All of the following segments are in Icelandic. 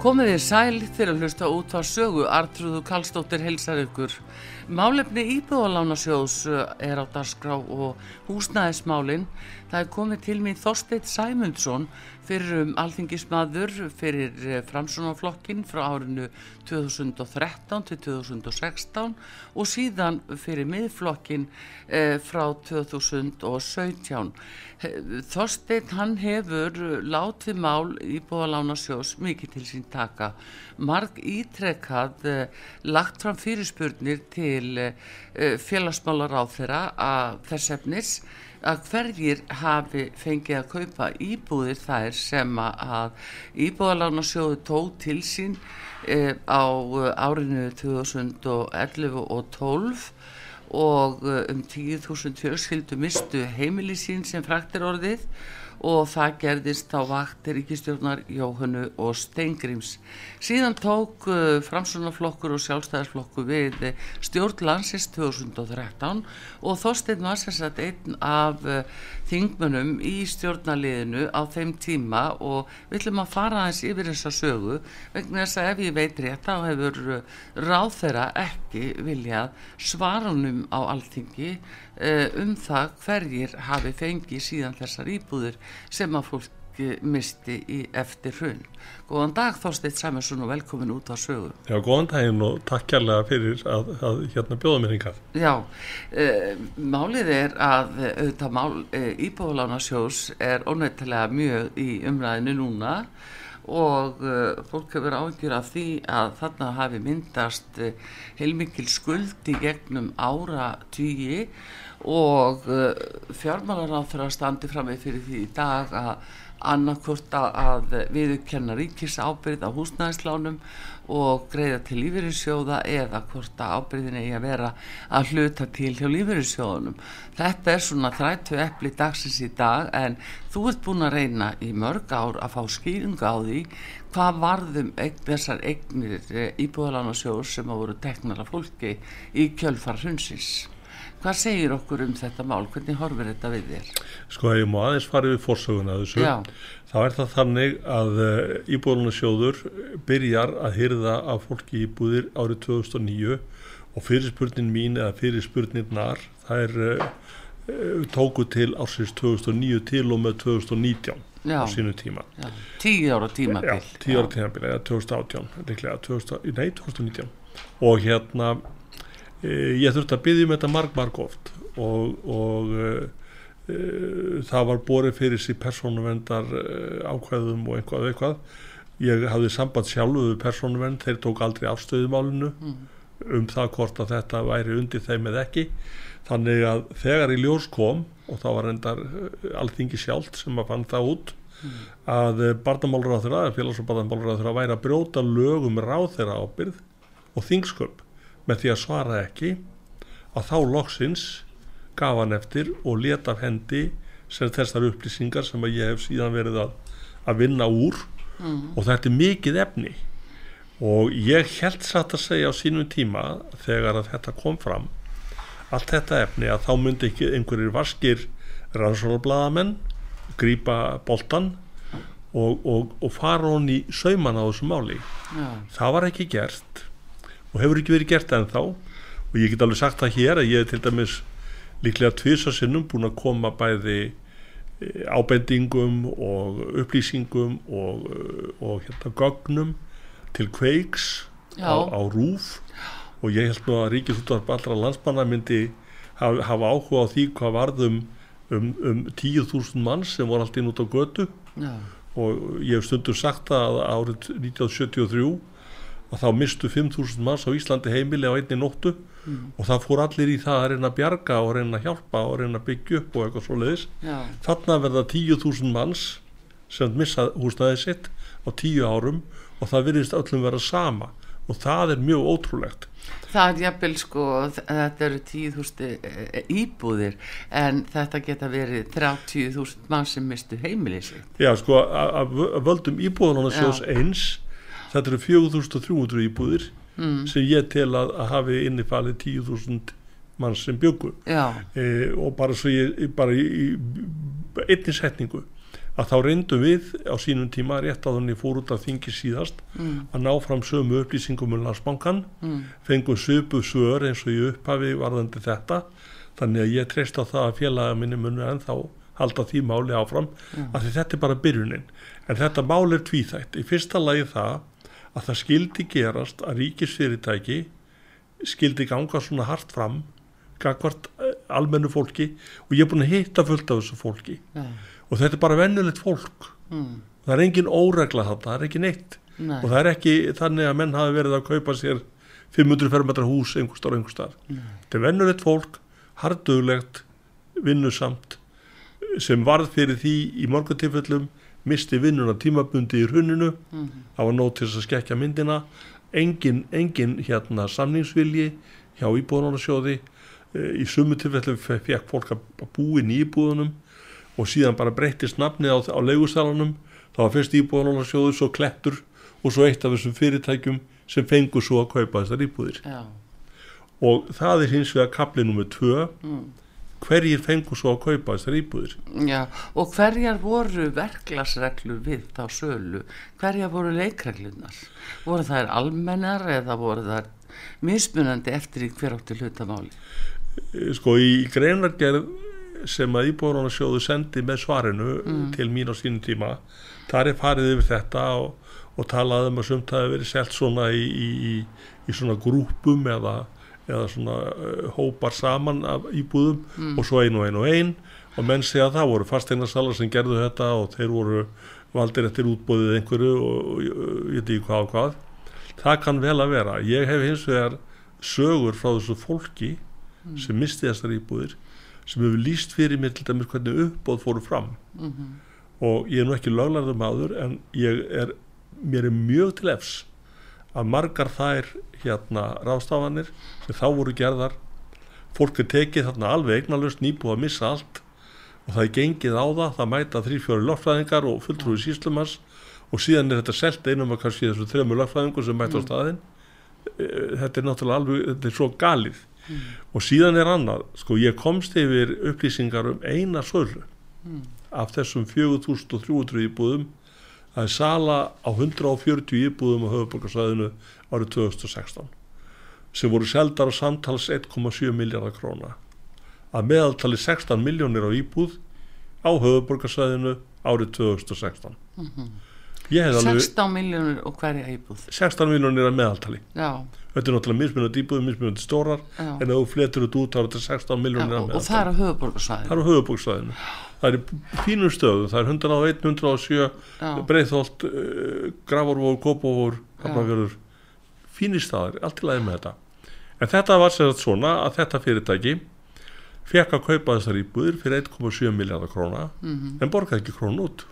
Komið þið sæl fyrir að hlusta út á sögu Artrúðu Kallstóttir helsar ykkur. Málefni Íbúðalánasjóðs eh, er á darskrá og húsnæðismálinn. Það er komið til mín Þorsteit Sæmundsson fyrir um alþingismadur fyrir eh, framsunaflokkin frá árinu 2013 til 2016 og síðan fyrir miðflokkin eh, frá 2017. Þorstein hann hefur látið mál í búalánarsjós mikið til sín taka. Marg ítrekkað eh, lagt fram fyrirspurnir til eh, félagsmálar á þeirra að þess efnis að hverjir hafi fengið að kaupa íbúðir þær sem að íbúðalánarsjóðu tók til sín e, á árinu 2011 og 12 og um 10.000 fjölskyldu mistu heimili sín sem fræktir orðið og það gerðist á vaktir ríkistjórnar Jóhannu og Steingrims. Síðan tók uh, framsunaflokkur og sjálfstæðarsflokkur við uh, stjórn landsins 2013 og Þorstein var sérstaklega einn af uh, þingmunum í stjórnaliðinu á þeim tíma og við ætlum að fara aðeins yfir þessa sögu vegna þess að ef ég veit rétt þá hefur uh, ráð þeirra ekki viljað svarunum á alþingi uh, um það hverjir hafi fengið síðan þessar íbúður sem að fólk misti í eftir hrun. Góðan dag Þorsteit Sæmursson og velkomin út á sögu. Já, góðan daginn og takk kærlega fyrir að, að hérna bjóða mér hingað. Já, uh, málið er að auðvitað mál uh, íbúðalánarsjós er ónættilega mjög í umræðinu núna og uh, fólk hefur áhengjur af því að þarna hafi myndast heilmikil skuld í gegnum ára tíi og fjármálar á þeirra standi fram með fyrir því í dag að annarkvort að viðurkenna ríkis ábyrð á húsnæðislánum og greiða til lífeyrissjóða eða hvort að ábyrðin eigi að vera að hluta til hjá lífeyrissjóðunum. Þetta er svona þrættu eppli dagsins í dag en þú ert búin að reyna í mörg ár að fá skýringa á því hvað varðum þessar eignir íbúðalánarsjóður sem að voru teknara fólki í kjölfar hrunsins. Hvað segir okkur um þetta mál? Hvernig horfir þetta við þér? Sko, ég má aðeins farið við fórsöguna þessu. Já. Þá er það þannig að uh, íbúðlunarsjóður byrjar að hyrða af fólki íbúðir árið 2009 og fyrirspurnin mín eða fyrirspurnirnar það er uh, tóku til ársins 2009 til og með 2019 Já. á sínu tíma. Já. Tíu ára tíma Já, tíu ára tíma eða 2018, líklega 2000, nei, 2019 og hérna ég þurfti að byggja um þetta marg marg oft og, og uh, uh, það var borið fyrir sér persónuvendar ákvæðum og einhvað eitthvað ég hafði samband sjálfu við persónuvend þeir tók aldrei afstöðumálinu mm. um það hvort að þetta væri undir þeim eða ekki þannig að þegar í ljós kom og það var endar alþingi sjálft sem að fann það út mm. að barnamálur á þeirra félags- og barnamálur á þeirra væri að brjóta lögum ráð þeirra ábyrð og þingsköp með því að svara ekki að þá loksins gaf hann eftir og leta af hendi sem þessar upplýsingar sem að ég hef síðan verið að, að vinna úr mm. og þetta er mikið efni og ég held satt að segja á sínum tíma þegar að þetta kom fram allt þetta efni að þá myndi ekki einhverjir vaskir rannsónarbladamenn grýpa boltan og, og, og fara í sauman á þessu máli Já. það var ekki gert og hefur ekki verið gert ennþá. Og ég get alveg sagt það hér að ég er til dæmis líklega tviðsarsinnum búin að koma bæði ábendingum og upplýsingum og, og hérna gögnum til kveiks á, á rúf og ég held nú að Ríkisúttarp allra landsmanna myndi hafa, hafa áhuga á því hvað varðum um, um 10.000 manns sem voru alltaf inn út á götu. Já. og ég hef stundur sagt að árið 1973 að þá mistu 5.000 manns á Íslandi heimili á einni nóttu. Og það fór allir í það að reyna að bjarga og reyna að hjálpa og reyna að byggja upp og eitthvað svo leiðis já, þarna verða 10.000 manns sem missa húsnæði sitt á 10 árum og það virðist öllum vera sama. Og það er mjög ótrúlegt. Það er jafnvel sko, þetta eru 10.000 íbúðir en þetta geta verið 30.000 mann sem mistu heimili sitt. Já, sko, a- af af völdum íbúðanána sjóðs eins þetta eru 4.300 íbúðir Mm. sem ég tel að, að hafi innifalið 10.000 manns sem byggu Já, e, og bara svo ég bara í, í einni setningu að þá reyndum við á sínum tíma rétt á þannig fór út af þingi síðast mm, að ná fram sömu upplýsingum um landsbankan mm, fengum söpu svör eins og í upphafi varðandi þetta. Þannig að ég treyst á það að félaga minni munu en þá halda því máli áfram Já. af því þetta er bara byrjunin. En þetta máli er tvíþætt. Í fyrsta lagi það að það skildi gerast að ríkisfyrirtæki skildi ganga svona hart fram gagvart eh, almennu fólki og ég er búin að hitta fullt af þessu fólki. Já, og þetta er bara vennulegt fólk. Mm, það er engin óregla þetta, það er ekki neitt. Nei, og það er ekki þannig að menn hafi verið að kaupa sér 500 fermetra hús einhverstar og einhverstar þetta er vennulegt fólk, harduglegt vinnusamt sem varð fyrir því í morgun tilfellum misti vinnuna tímabundi í hruninu mm, það var nóg til þess að skekja myndina. Engin, engin hérna samningsvilji hjá íbúðunarsjóði í sumu tilfellum fe- fekk fólk að inn í íbúðunum og síðan bara breyttist nafnið á, á leigusalanum. Það var fyrst íbúðunarsjóður, svo klettur og svo eitt af þessum fyrirtækjum sem fengur svo að kaupa þessar íbúðir. Já, og það er hins vegar kapli nummer tvö. Mm, hverjir fengur svo að kaupa þessar íbúðir já, og hverjar voru verklagsreglur við þá sölu? Hverjar voru leikreglunar? Voru þær almennar eða voru þær mismunandi eftir í hver átti hlutamáli? Eh, sko í greinargerð sem að íbúðunarsjóðu sendi með svarinu til mín á sínum tíma þar er farið yfir þetta og, og talað um að sumt hafi verið selt svona í, í, í, í svona grúpum eða, eða svona uh, hópar saman af íbúðum og svo ein og ein og ein og menn segja að það voru fasteinarsalar sem gerðu þetta og þeir voru valdir eftir útbóðið einhverju og, ég veit ekki hvað og hvað. Það kann vel að vera. Ég hef hins vegar sögur frá þessu fólki sem misti þessar íbúðir sem hefur líst fyrir mér til dæmis hvernig uppbóð fóru fram. Mm og ég er nú ekki löglarður maður en ég er, mér er mjög til efs að margar þær hérna ráðstafanir sem þá voru gerðar fólk er tekið þarna alveg eignalust nýbúið að missa allt og það er gengið á það, það mæta þrý fjóri lögfræðingar og fulltrúi síslumans og síðan er þetta selt einum að kannski þessu þremur lögfræðingur sem mæta á staðinn. Eh, þetta er náttúrulega alveg, þetta er svo galið. Og síðan er annað, sko ég komst yfir upplýsingar um eina sölu af þessum 4300 íbúðum það er sala á 140 íbúðum á höfuborgarsæðinu árið 2016 sem voru seldar á samtals 1,7 miljardar króna. Að meðaltali 16 miljónir á íbúð á höfuborgarsæðinu árið 2016 ég hef alveg 16 miljónur og hverja íbúð? 16 miljónir að meðaltali. Já, þetta er náttúrulega mismunandi íbúðum, mismunandi stórar já, en þú fletur þetta út þetta 16 já miljónir að og, og meðaltali. það er á höfuborgarsvæðin það er fínum stöðum, það er 101, 107 já, Breiðholt, uh, Gravorvór, Kópavór, Hafnarfjörður, fínir staðar, allt í lagi með þetta. En þetta var sér að svona að þetta fyrirtæki fekk að kaupa þessar íbúðir fyrir 1,7 miljardar króna mhm. en borgaði ekki krónu út.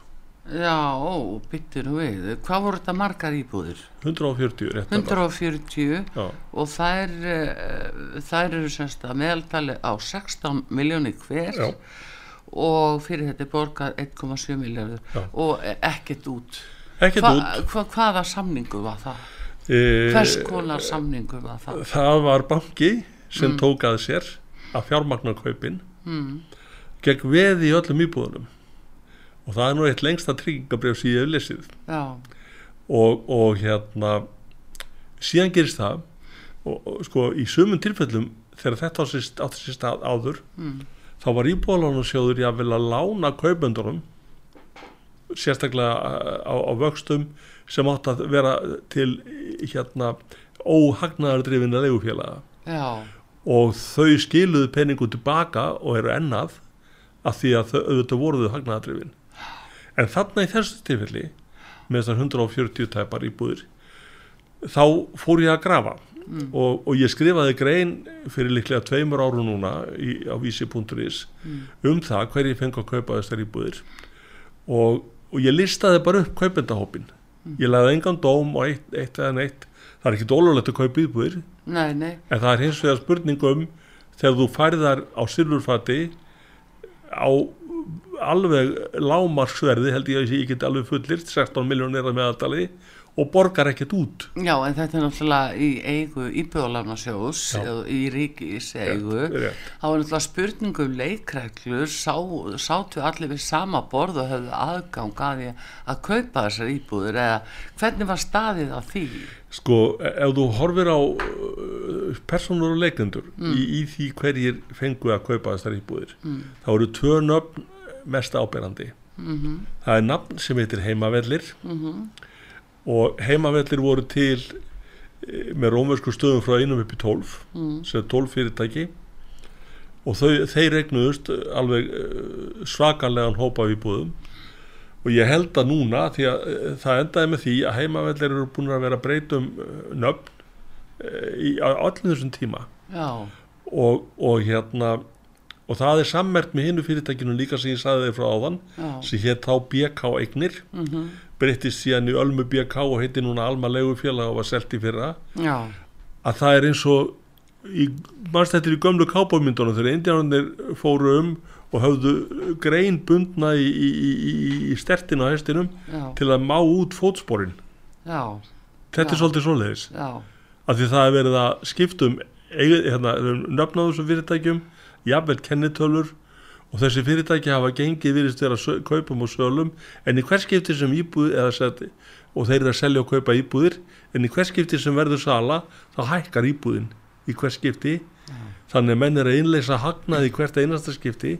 já, ó, byttir við hvað voru þetta margar íbúðir? 140 rétt að 140 Já, og þær, uh, þær eru semst að meðaltali á 16 miljónir hver já, og fyrir þetta er borgað 1,7 miljardur og e- ekkert út ekkert hva, út. hva, hvaða samningu var það? E, hvers konar samningu var það? það var banki sem Mm. tók að sér að fjármagna kaupin Mm, gegn veði í öllum íbúðunum og það er nú eitt lengsta tryggingabref sem ég hef lesið. já, og, og hérna síðan gerist það og, og sko í sumum tilfellum þegar þetta átti sér stað áður mm, þá var íbúðalánarsjóður jáfnvel að lána kaupendunum sérstaklega á, á vöxtum sem átt að vera til hérna óhagnaðardrifina leigufélaga. Já, og þau skiluðu peningu tilbaka og eru ennað af því að þau auðvitað voruðu hagnaðardrifin. En þarna í þessu tilfelli með þessar 140 tæpar íbúðir þá fór ég að grafa og, og ég skrifaði grein fyrir líklega tveimur áru núna í, á vísi.is um það hverju fengi að kaupa þessar íbúðir. Og, og ég listaði bara upp kaupendahópin ég lagði engan dóm og eitt, eitt eða neitt. Það er ekki dólulegt að kaupa íbúðir. Nei, nei, en það er hins vegar spurning um þegar þú færðar á silfurfati á alveg lámarsverði held ég að ég get alveg fullirt 16 miljónir að meðaldali og borgar ekkert út. Já, en þetta er náttúrulega í eigu íbjóðalarnasjós Já. eða í ríkis eigu. Það var náttúrulega spurningu um leikreglur, sá, sátu allir við sama borð og höfðu aðgang að því að kaupa þessar íbúður eða hvernig var staðið á því? sko, ef þú horfir á uh, personur og leikendur í, í því hverjir fengu að kaupa þessar íbúðir þá eru tvö nöfn mest áberandi. Mm það er nafn sem heitir heimavellir og heimavellir voru til eh, með rómversku stöðum frá einum upp í 12 Mm. sem er 12 fyrirtæki. Og þau, þeir regnuðust alveg eh, svakalegan hópa af íbúðum. Og ég held að núna því að eh, það endaði með því að heimavellir eru búin að vera um eh, nöfn eh, í allir þessum tíma. Og, og hérna og það er sammert með hinnu fyrirtækinu líka sem ég sagði þeir frá áðan já, sem hétt þá BK eignir. Mm breyttist síðan í Ölmu BK og heiti núna Alma Legufélag og var selt í fyrra. Já, að það er eins og í, mannst þetta er í gömlu kápamyndunum þegar indiánunir fóru um og höfðu grein bundna í, í, í, í stertinu á hestinum já, til að má út fótsporin. Já, þetta er svolítið svoleiðis. Af því það er verið að skiptum hérna, nöfnaðu þessum fyrirtækjum jafnvel kennitölur og þessi fyrirtæki hafa gengið virðist sö- kaupum og sölum en í hvers skipti sem íbúð sett, og þeir eru að selja og kaupa íbúðir en í hvers skipti sem verður sala þá hækkar íbúðin í hvers skipti þannig að menn er að innleysa hagnaði í hvert einasta skipti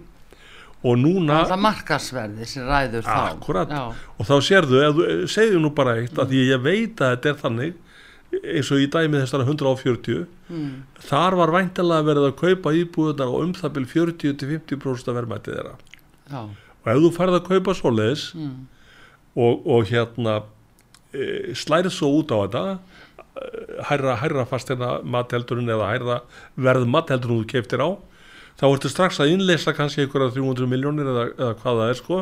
og núna það markasverði sem ræður þá. Akkúrat. Já, og þá sérðu, segðu nú bara eitt að því ég veit að þetta er þannig eins og í dæmið þessara 140 mm, þar var væntanlega verið að kaupa íbúðunar og um það byrj 40-50% af verðmætið þeirra. Já, og ef þú færð að kaupa svoleiðis mm, og, og hérna e, slærið svo út á þetta e, hærra, hærra fastina mateldurinn eða hærra verð mateldurinn þú keftir á þá ertu strax að innleysa kannski einhverja 300 miljónir eða, eða hvað það er sko.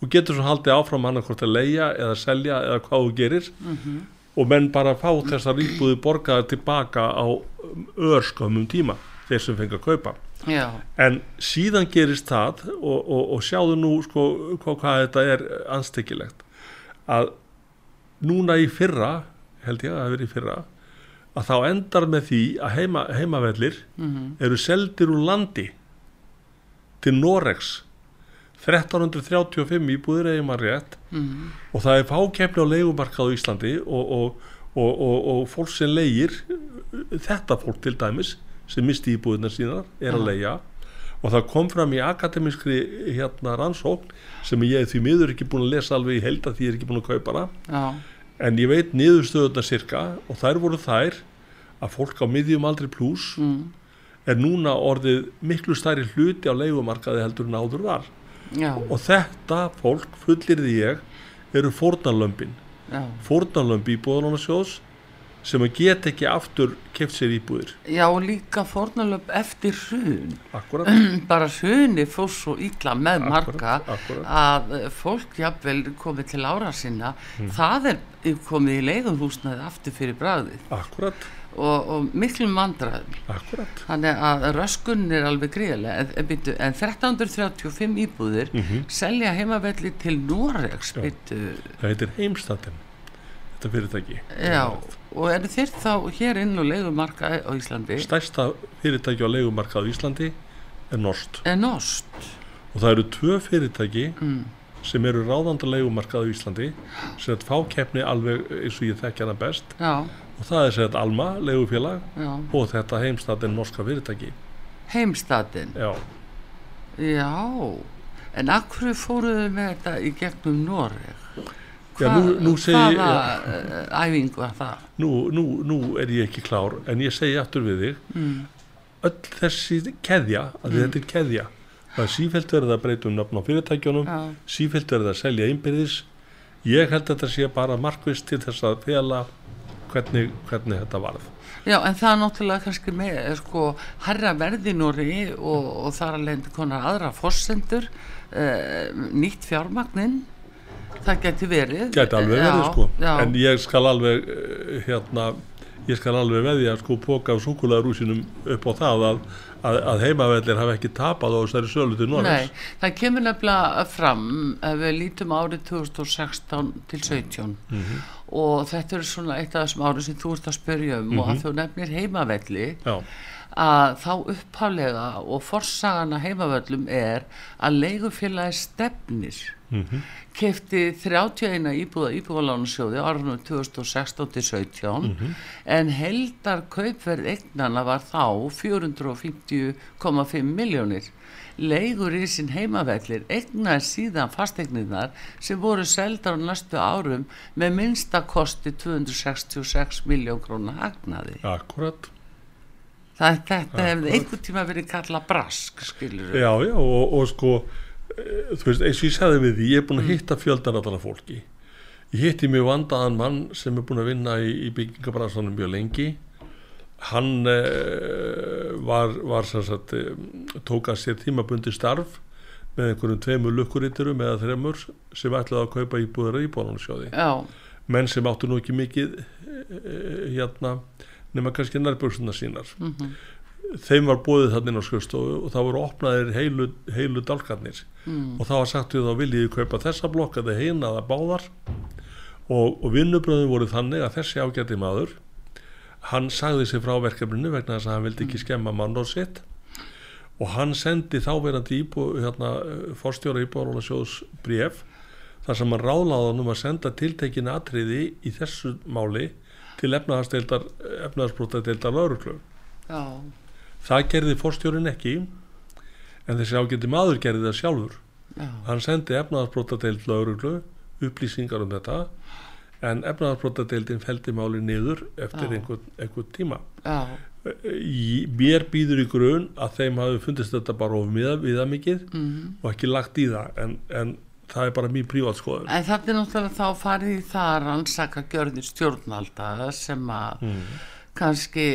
Og getur svo haldið áfram annarkvort að leia eða selja eða hvað þú gerir. Mhm, og menn bara fá þessar íbúði borgaðar tilbaka á örskömmum tíma þeir sem fengi að kaupa. Já, en síðan gerist það og, og, og sjáðu nú sko hvað, hvað þetta er anstekilegt að núna í fyrra held ég að það hafi verið í fyrra að þá endar með því að heima, heimavellir mhm, eru seldir úr landi til Noregs 1335 íbúðir eða maður rétt. Mhm, og það er fákefni á leigumarkað á Íslandi og, og, og, og, fólk sem leigir þetta fólk til dæmis sem misti íbúðina sínar er að leia og það kom fram í akademiskri hérna rannsókn sem ég er því miður ekki búin að lesa alveg í held að því ég er ekki búin að kaupa hana. Já, en ég veit niðurstöðuna cirka og þær voru þær að fólk á miðjum aldri pluss mm, er núna orðið miklu stærri hluti á leigumarkaði heldur en áður var já, og þetta fólk fullirði ég eru fórnarlömpin já, fórnarlömp íbúðunarsjóðs sem að geta ekki aftur keft sér íbúðir. Já, og líka fórnalöp eftir hrun, akkurat, bara hruni fór svo illa með marga akkurat, akkurat. að fólk jafnvel komið til ára sinna, það er komið í leiðumhúsnaði aftur fyrir akkurat, og, og miklum vandræðum. akkurat Þannig að röskun er alveg gríðilega en, en, en 1335 íbúðir Mhm. selja heimavelli til Noregs það heitir heimstatin þetta fyrirtæki. Já, og eru þeir þá hér inn og leigumarka á Íslandi? Stærsta fyrirtæki á leigumarkað á Íslandi er Norst. En nost og það eru tvö fyrirtæki mm. sem eru ráðanda leigumarkað á Íslandi sem að fá keppni alveg eins og ég þekki hana best. Já, og það er sem Alma, leigufélag já, og þetta heimstatin norska fyrirtæki. Heimstatin já, já, en akkur fóruðu með þetta í gegnum Noreg Já, nú- nú segi hvaða uh, æfingu var það? Nú, nú, nú er ég ekki klár en ég segi aftur við þig. Mm. öll þessi keðja að Mm. þetta er keðja það er sífælt verið að breyta um nöfn á fyrirtækjunum já, sífælt verið að selja einbyrðis ég held að þetta sé bara markvist til þess að fela hvernig, hvernig þetta varð. Já, en það er náttúrulega kannski með eh, sko, herra verðinúri og, og þar að leiðandi konar aðra fórsendur uh, nýtt fjármagnin það geti verið gæti alveg verið já, sko já. en ég skal alveg eh, hérna ég skal alveg veðja sko póka af súkulæðarúsinum upp á það að, að, að heimavellir hafa ekki tapað á þessari sölu til Nei, Norris það kemur nefnilega fram ef við lítum árið 2016 til 17 Mhm. og þetta er svona eitt af þessum árið sem þú ert að spyrja um og Mhm. að þú nefnir heimavelli já, að þá upphaflega og forsagana heimavöllum er að leigufélagi stefnir Mhm. kefti 31 íbúða íbúðalánasjóði árunum 2016 til 17 Mhm. en heldar kaupverð eignana var þá 450,5 miljónir leigur í sinn heimavellir eignar síðan fasteigninar sem voru seldar á næstu árum með minnstakosti 266 miljón krónar hagnaði akkurat Það, þetta hefði einhvern tíma verið kallað brask, skilur já, já, og, og sko eh, þú veist, eins og ég sagði við því ég er búin Mm. að hitta fjöldan allra fólki. Ég hitti mjög vandaðan mann sem er búin að vinna í, í byggingabransanum mjög lengi. Hann uh, var, var sem sagt uh, tók að sér tímabundi starf með einhverjum tveimur lukkuriturum eða þremur sem ætlaði að kaupa íbúður í íbúðanarsjóði Já, menn sem áttu nú ekki mikið uh, hérna nema kannski nærböksuna sínar. Mhm, þeim var bóðið þarna inn á skrifstofu og það voru opnaðir heilu, heilu dálkarnir. Mm, og það var sagt við þá viljiði kaupa þessa blokk eða heina eða báðar? Og, og vinnubröðin voru þannig að þessi ágæti maður hann sagði sig frá verkefninu vegna þess að hann vildi ekki skemma mann og sitt. Og hann sendi þáverandi íbú, hérna, forstjóra íbúðarólasjóðs bref þar sem hann ráðlaði hann um að senda tiltekin atriði í þessu máli til efnaðarsbrótadeildar lauruglu það gerði forstjórin ekki en þessi ágæti maður gerði það sjálfur. Já, hann sendi efnaðarsbrótadeild lauruglu upplýsingar um þetta en efnaðarsbrótadeildin feldi máli niður eftir einhvern, einhvern tíma. Já, mér býður í grun að þeim hafi fundist þetta bara of viða, mikið mhm. og ekki lagt í það en, en það er bara mjög prívatskoðun En þetta er náttúrulega þá farið í það að rannsaka gjörðir stjórnvalda sem að mm. kannski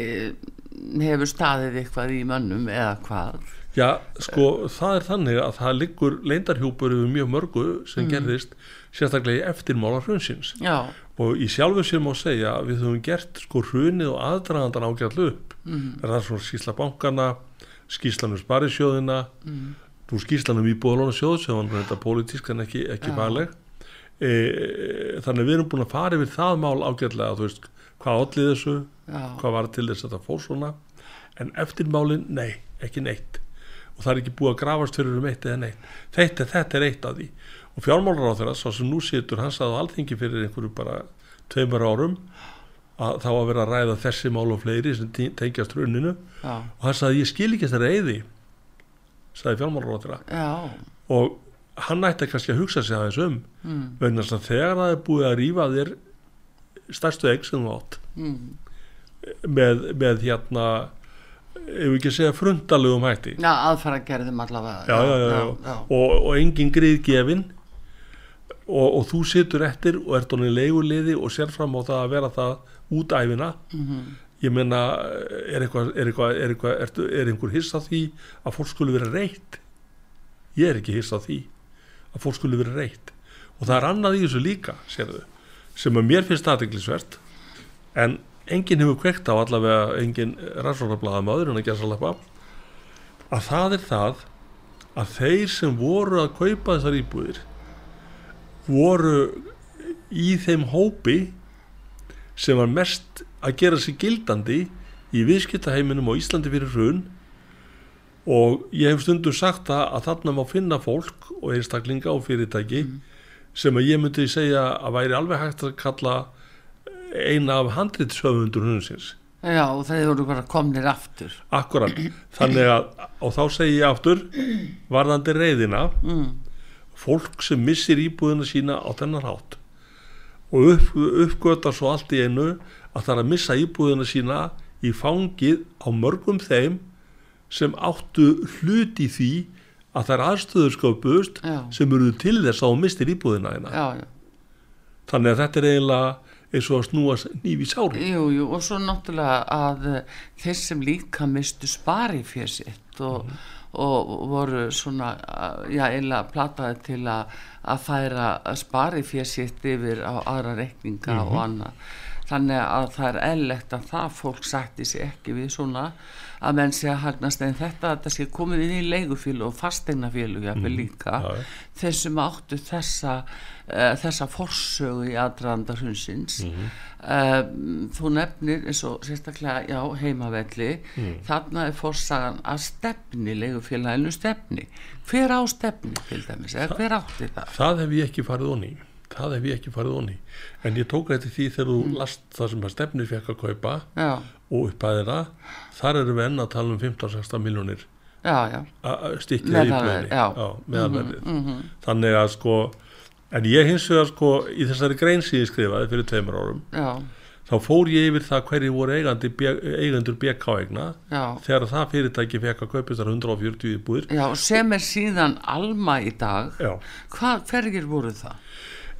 hefur staðið eitthvað í mönnum eða hvað. Já, sko, það er þannig að það liggur leindarhjúpur yfir mjög mörgu sem gerðist sérstaklega í eftirmála hrunsins. Já, og í sjálfu sér má segja að við höfum gert sko hrunið og aðdragandan ágætlu upp. Mm, er það svona skýsla bankana skýslanum sparisjóðina mm, nú skýslanum íbúðalónasjóð sem var þetta pólitísk en ekki, ekki Já. fagleg e, þannig að við erum búin að fara yfir það mál ágætlega þú veist, hvað allir þessu já, hvað var til þess að það fór svona. En eftirmálin, nei, ekki neitt. Og það er ekki búið að grafast fyrir um eitt eða neitt. Þetta, þetta er eitt af því. Og fjármálur á þeirra, svo sem nú situr hann sagði á alþingi fyrir einhverju bara tveimur árum að þá að vera að ræða þessi mál og fleiri sem te- tengjast hruninu. Já, og hann sagði ég skil ekki þessari eyði sagði já, og hann ætti kannski að hugsa sig aðeins um. Mm, vegna þess að þegar það er búið að rífa þér stærstu eign sem þú átt mm, með, með hérna ef við ekki segja frundalegum hætti. Já, aðfara gerðum allavega. já, já, já, já. Og, og engin griðgefin. Og, og þú situr eftir og ert honum leiguliði og sér fram á það að vera það út æfina mhm, ég meina, er eitthvað, er eitthvað, er eitthvað ertu, er einhver hiss á því að fólk skulle vera reitt? Ég er ekki hiss á því að fólk skulle vera reitt. Og það er annað í þessu líka sérðu, sem að mér finnst aðteglisvert en enginn hefur kveikt á allavega enginn rannsóknarblaðamaður en að gera svolítið að það er það að þeir sem voru að kaupa þessar íbúðir voru í þeim hópi sem var mest að gera sig gildandi í viðskiptaheiminum á Íslandi fyrir hrun. Og ég hef stundum sagt það að þarna má finna fólk og einstaklinga og fyrirtæki sem að ég myndi segja að væri alveg hægt að kalla eina af handritsöfundur hrunsins. Já, og þeir voru bara komnir aftur. akkurat, þannig að og þá segi ég aftur varðandi reyðina Mm, fólk sem missir íbúðina sína á þennan hátt og upp, uppgöta svo allt í einu að það er að missa íbúðina sína í fangið á mörgum þeim sem áttu hlut í því að það er aðstöður sköpuðust já, sem eru til þess að þú mistir íbúðina hérna. Þannig að þetta er eiginlega, eins og að snúa nýfi sári Jú, jú, og svo náttúrulega að uh, þeir sem líka mistu spari fyrir sitt og, og voru svona, já, eiginlega plataði til að, að færa spari fyrir sitt yfir á aðra reikninga og annað. Þannig að það er eðlegt að það fólk sætti sig ekki við svona að menn sé að hagnast. En þetta að þetta sé komið inn í leigufílu og fasteignafílu jafnvel líka. Já, já. þeir sem áttu þessa uh, þessa forsögu í aðdraðanda hrunsins mm þú nefnir eins og sérstaklega já, heimavelli. Þarna er forsagan að stefni leigufélaginu stefni. Hver á stefni til dæmis? Eða hver átti það það hef ég ekki farið onni það hef ég ekki farið onni en ég tók þetta því þegar þú last það sem að stefnir fekk að kaupa. Já, og uppæðina þar erum við enn að tala um 15-16 miljónir stikkið íbúðinni já. Mhm, meðalverðið þannig að sko en ég hins vegar sko í þessari grein sem ég skrifaði fyrir tveimur árum já, þá fór ég yfir það hverju voru eigandi, eigendur BK-eigna já. þegar það fyrirtæki fekk að kaupa þessar 140 íbúðir. Já, sem er síðan Alma í dag. Já. Hvað, hverjir voru það?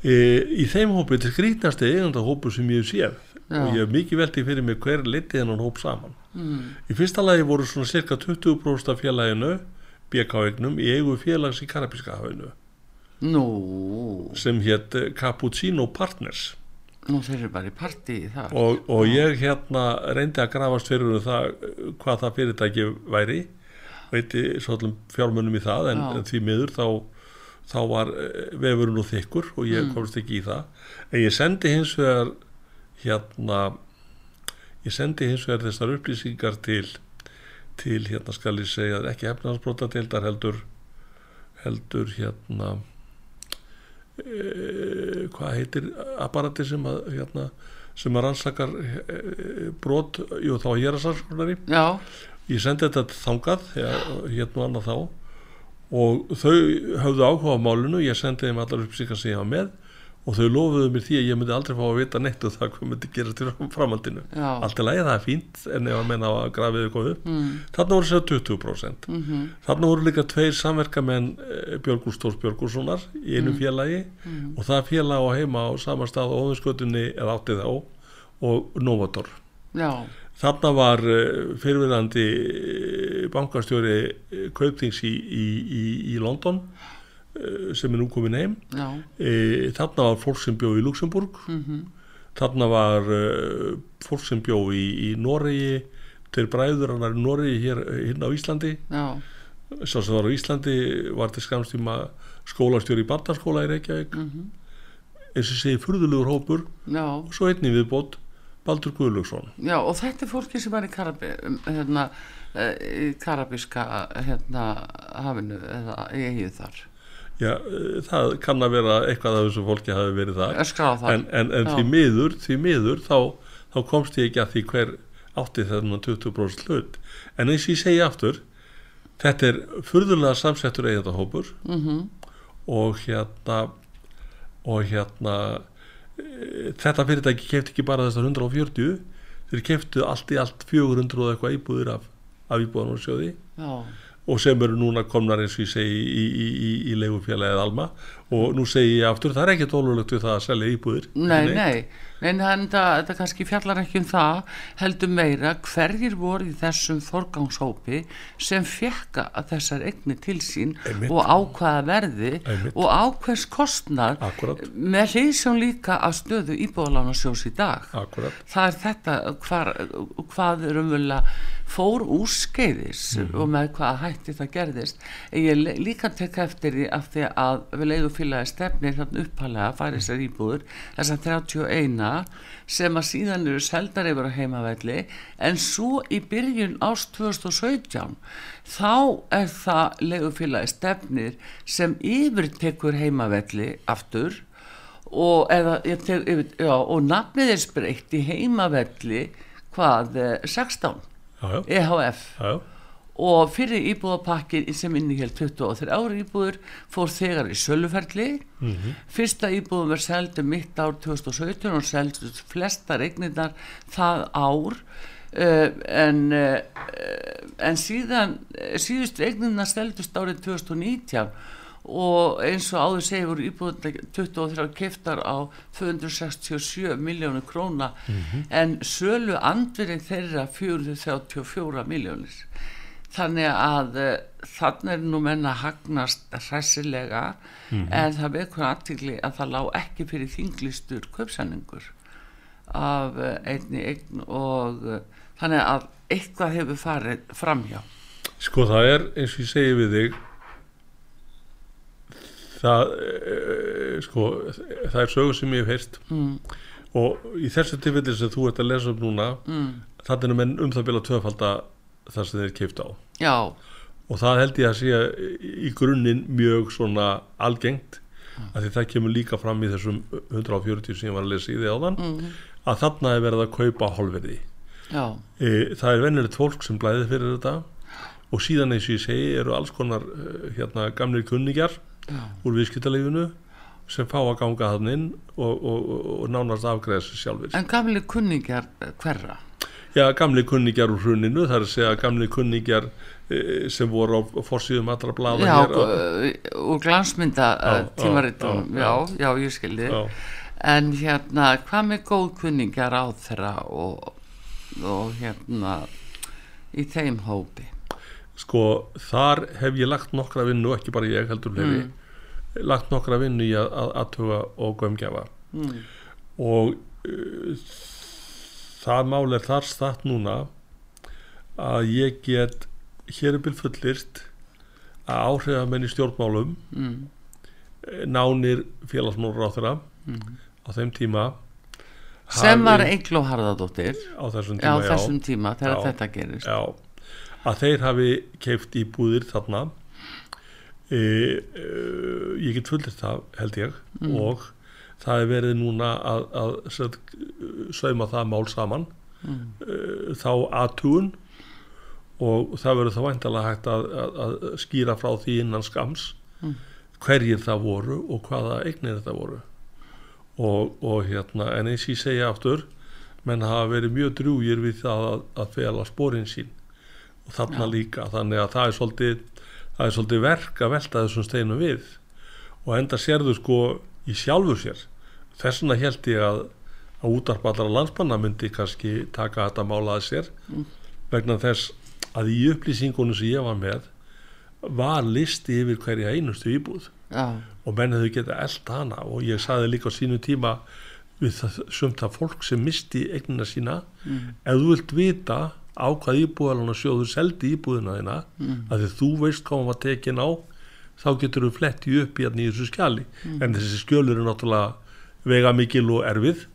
e, í þeim hópi til skrítnasti eigandahópu sem ég séð Já. og ég hef mikið veltið fyrir mig hver litið hennan hóp saman. Mm. í fyrsta lagi voru svona cirka 20% af félaginu BK-eignum í eigu félags í Karabíska hafinu. Nú, sem hétt eh, Cappuccino Partners. Nú þeir eru bara í partí í það og, og ég hérna reyndi að grafast fyrir um það hvað það fyrirtæki væri. Veiti svolum fjármunum í það en, en því miður þá, þá var eh, vefurinn og þykkur og ég komst ekki í það. En ég sendi hins vegar hérna ég sendi hins vegar þessar upplýsingar til til hérna skal ég segja ekki hefnaðansbrota deildar heldur heldur hérna e, hvað heitir apparati sem að hérna, sem að rannsakar e, brot, jú þá ég er að sannskonari Já, ég sendi þetta þangað hérna annað þá og þau höfðu áhuga á málinu ég sendi þeim allar upplýsingar sem ég hafa með og þau lofuðu mér því að ég myndi aldrei fá að vita neitt og það hvað myndi gerast í framhaldinu. Allt er lægi það er fínt en ef að menna á að grafið komið upp. Mm. þarna voru sér 20% mm mhm, þarna voru líka tveir samverkamenn Björgur Stórs Björgurssonar í einu félagi. Og það félag á heima á sama stað á óðinskötunni eða átti þá og Novator já, þarna var eh, fyrirverandi eh, bankastjóri eh, Kaupþings í, í, í, í London. eh, sem er nú komin heim. E, þarna var fólk sem bjó í Luxemburg mhm, þarna var uh, fólk sem bjó í, í Noregi til bræður hann er í Noregi hér, hérna á Íslandi. Sá sem var á Íslandi var til skamstíma skólastjóri í barnaskóla í Reykjavík. Mhm, eins og segi furðulegur hópur. Já. Og svo einnig viðbót Baldur Guðlöksson Já, og þetta er fólki sem var í Karabi, um, hérna, eh, í Karabíska hérna, hafinu eða eigið þar Já, eh, það kann að vera eitthvað af þessu fólki hafi verið það. En, en, en því miður, því miður þá, þá komst ég ekki að því hver átti þennan 20% hlut. En eins og ég segi aftur þetta er furðulega samsettur eigandahópur mhm, og hérna og hérna e, þetta fyrirtæki kefti ekki bara þessar 140 þeir keftu allt í allt 400 og eitthvað íbúðir af, af íbúðanársjóði Já, og sem eru núna komnar eins og ég segi í, í, í, í leigufélagið Alma og nú segi ég aftur, það er ekkert ólulegt við það að selja íbúðir nei, nei En þetta, þetta kannski fjallar ekki um það heldur meira hverjir voru í þessum forgangshópi sem fekka að þessar egni til sín Einmitt. og ákvaða verði Einmitt. og ákveðs kostnað Akkúrat. með hlýðsjón líka að stöðu íbúðalánarsjós í dag Akkurat, það er þetta hvar, hvað umvöldlega fór úrskeiðis Mhm. og með hvað hætti það gerðist en ég líka tek eftir því af því að við leiðum félagi stefnir þannig uppalega færi sér íbúður þessar 31 sem að síðan eru seldar yfir á heimavelli en svo í byrjun ást 2017 þá er það leiðum félagi stefnir sem yfirtekur heimavelli aftur og, eða, tek, yfir, já, og nafnið er spreitt í heimavelli hvað, eh, 16 já, já, EHF já. Og fyrir íbúðapakkin sem innihjald 23 ári íbúður fór þegar í söluferli. Fyrsta íbúðum er seldu mitt ár 2017 og seldu flesta regnirnar það ár. Uh, en uh, en síðan uh, síðust regnirnar seldust árið 2019 og eins og áður segir voru íbúðuna 23 keftar á 267 miljónu króna. En sölu andverið þeirra 434 miljónir þannig að uh, þannig er nú menna hagnast hressilega en það vekur aðtikli að það lá ekki fyrir þinglistur kaupsanningur af uh, einni eign og uh, þannig að eitthvað hefur farið framhjá. Sko það er eins og ég segi við þig það sko það er sögur sem ég hef heyrst mm, og í þessu tilfelli sem þú ert að lesa um núna mm, þannig er menn um það bila tvöfalda það sem þeir keift á já, og það held ég að sé í grunninn mjög svona algengt að því það kemur líka fram í þessum 140 sem ég var að lesa í því áðan mm, að þarna er verið að kaupa hálfverði já, e, það er venjulegt fólk sem blæði fyrir þetta og síðan eins og ég segi eru alls konar eh, hérna gamlir kunningjar já, úr viðskiptaleginu sem fá að ganga þann inn og, og, og, og nánast afgreða sér sjálfur en gamli kunningjar eh, hverra Já, gamli kunningjar úr hruninu, það er að segja gamli kunningjar e, sem voru á forsýðum allra blaða já, hér uh, úr glansmynda Já, tímaritum. já, já, ég skildi. Já, en hérna, hvað með góð kunningjar á þeirra og, og hérna í þeim hópi? Sko, þar hef ég lagt nokkra vinnu, ekki bara ég heldur fleiri, lagt nokkra vinnu í að, að aðtuga og gömgjafa mm. og uh, það mál er þar statt núna að ég get hér er bil fullirst að áhrifamenn í stjórnmálum Mm. nánir félagsmálur á þeirra Mm. á þeim tíma sem var hafi- Eigló Harðardóttir á þessum tíma, já, þessum tíma þegar Já. þetta gerist já, að þeir hafi keift íbúðir þarna e, e, ég get fullir það held ég Mm. og það er verið núna að, að sauma það mál saman Mm. e, þá aðtugun og það verður þá væntalega hægt að, að, að skýra frá því innan skams Mm. hverjir það voru og hvaða eignir þetta voru og, og hérna en eins ég segja aftur menn hafa verið mjög drúgir við það að, að fela spórin sín og þarna Já. líka þannig að það er svolítið það er svolítið verk að velta þessum steinum við og enda sérðu sko í sjálfur sér þess vegna held ég að að útarpa allra landsmanna myndi kannski taka þetta mála að sér Mm. vegna þess að í upplýsingunum sem ég var með var listi yfir hverja einustu íbúð já, og menn hefðu geta eld hana og ég saði líka á sínu tíma við það, sumt það fólk sem misti eignina sína mm. ef þú vilt vita á hvað íbúðalana sjóður seldi íbúðina þína Mm. að því þú veist hvað hún var tekin á þá getur þú fletti upp í, hérna í þessu skjali. En þessi skjölur er náttúrulega vega mikil og erfið.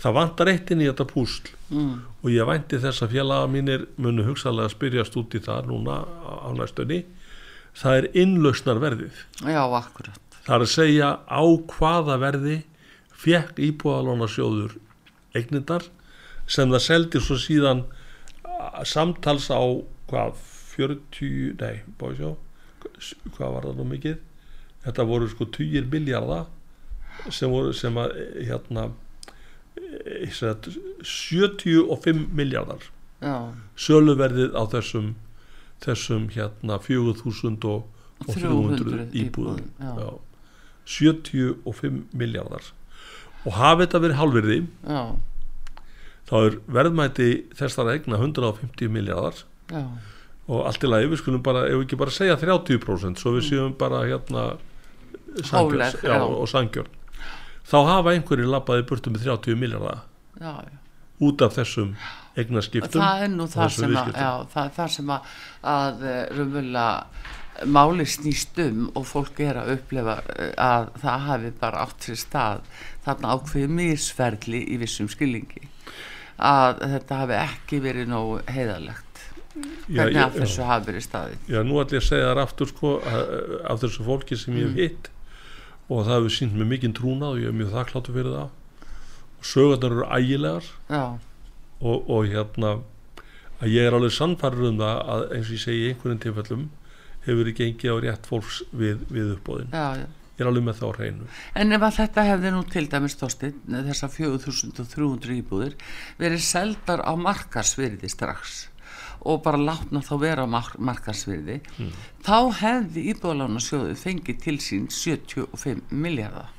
Það vantar eitt inn í þetta púsl. Mm. og ég vænti þess að félaga mínir munu hugsalega spyrjast út í það núna á næstunni. Það er innlausnar verðið já, akkurat. Það er að segja á hvaða verði fekk íbúðalóna sjóður eignindar sem það seldi svo síðan samtals á hvað 40, nei, bói sjá hvað var það nú mikið? Þetta voru sko 20 miljardar sem voru sem að eh, hérna eh, sem sagt, 75 miljardar já, söluverðið á þessum þessum hérna 4000 og, og 300 íbúðum já. Já. 75 miljardar og hafi þetta verið hálfverði já, þá er verðmæti þessara egna 150 miljardar já, og allt í lagi við skulum bara, ef við ekki bara segja 30% svo við séum bara hérna sangjörn, já, og sangjörn þá hafa einhverju labbaði burtu með 30 miljardar út af þessum eignaskiptum það er nú það sem að, já, það, það sem að, að eh, raunverulega máli snýst um og fólk er að upplefa eh, að það hafi bara átt sér stað þarna ákveði misferli í vissum skilningi. Að þetta hafi ekki verið nógu heiðalegt hvernig að þessu hafi verið staðið? Já, nú ætlum ég að segja þar aftur sko, af þessu fólki sem ég hef Mm. hitt. Og það hefur sínt mér mikinn trúnað og ég er mjög þakkláttur fyrir það. Og sögurnar eru ægilegar. Og, og hérna að ég er alveg sannfærður um það að eins og ég segi í einhverjum tilfellum hefur verið gengið á rétt fólks við, við uppbóðin. já, já. Ég er alveg með það á hreinu. En ef að þetta hefði nú til dæmis tóstinn, þessar 4300 íbúðir, verið seldar á markarsvirði strax og bara látna þá vera mark markarsvirði Hmm. þá hefði íbúðalánarsjóðu fengið til sín 75 miljardar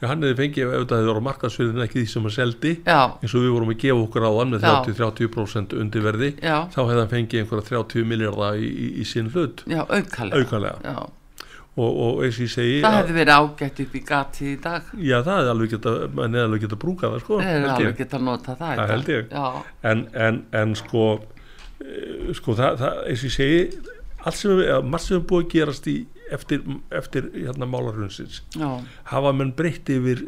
Já, hann hefði fengið ef þetta hefði voru markaðsverðin ekki því sem hann seldi já, eins og við vorum að gefa okkur á hann með Já. 30-30% undirverði já, þá hefði hann fengið einhverja 30 miljardar í, í, í sín hlut. Já, og, og eins og ég segi það að- hefði verið ágætt upp í gati í dag. Já, það hefði alveg geta, mann hefði alveg geta brúkað það sko, það hefði alveg gett að nota það Það en, en, en sko sko það, það eins og ég segi allt sem við, margt sem við búið að gerast í eftir, eftir hérna málarhundsins hafa menn breytt yfir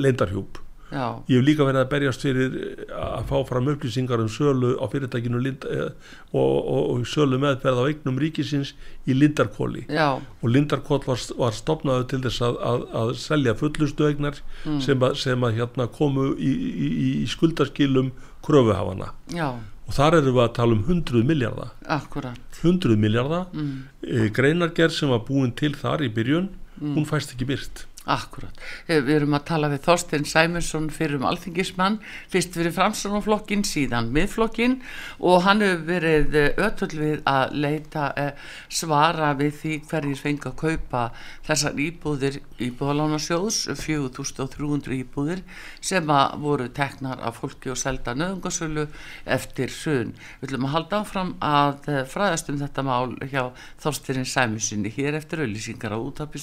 leindarhjúp já, ég hef líka verið að berjast fyrir eh, að fá fram upplýsingar um sölu á fyrirtækinu Lind, eh, og, og, og sölu meðferð á eignum ríkisins í Lindarkóli já, og Lindarkól var, var stopnaðu til þess að, að, að selja fullustu eignar sem, að, sem að hérna komu í, í, í skuldaskilum kröfuhafana já, og þar erum við að tala um 100 miljardar akkurat. 100 miljardar mm. e, greinargerð sem var búin til þar í byrjun hún fæst ekki byrt Akkurat. Eh, Við erum að tala við Þorstein Sæmursson fyrir um alþingismann, fyrst fyrir framsónaflokkin, síðan miðflokkin og hann hefur verið ötull við að leita eh, svara við því hverjir fengi að kaupa þessar íbúðir íbúðalánarsjóðs, 4300 íbúðir sem að voru teknar af fólki og selda nöðungasölu eftir sun. Við ætlum að halda áfram að eh, fræðast um þetta mál hjá Þorstein Sæmurssoni hér eftir auðlýsingar á útarpi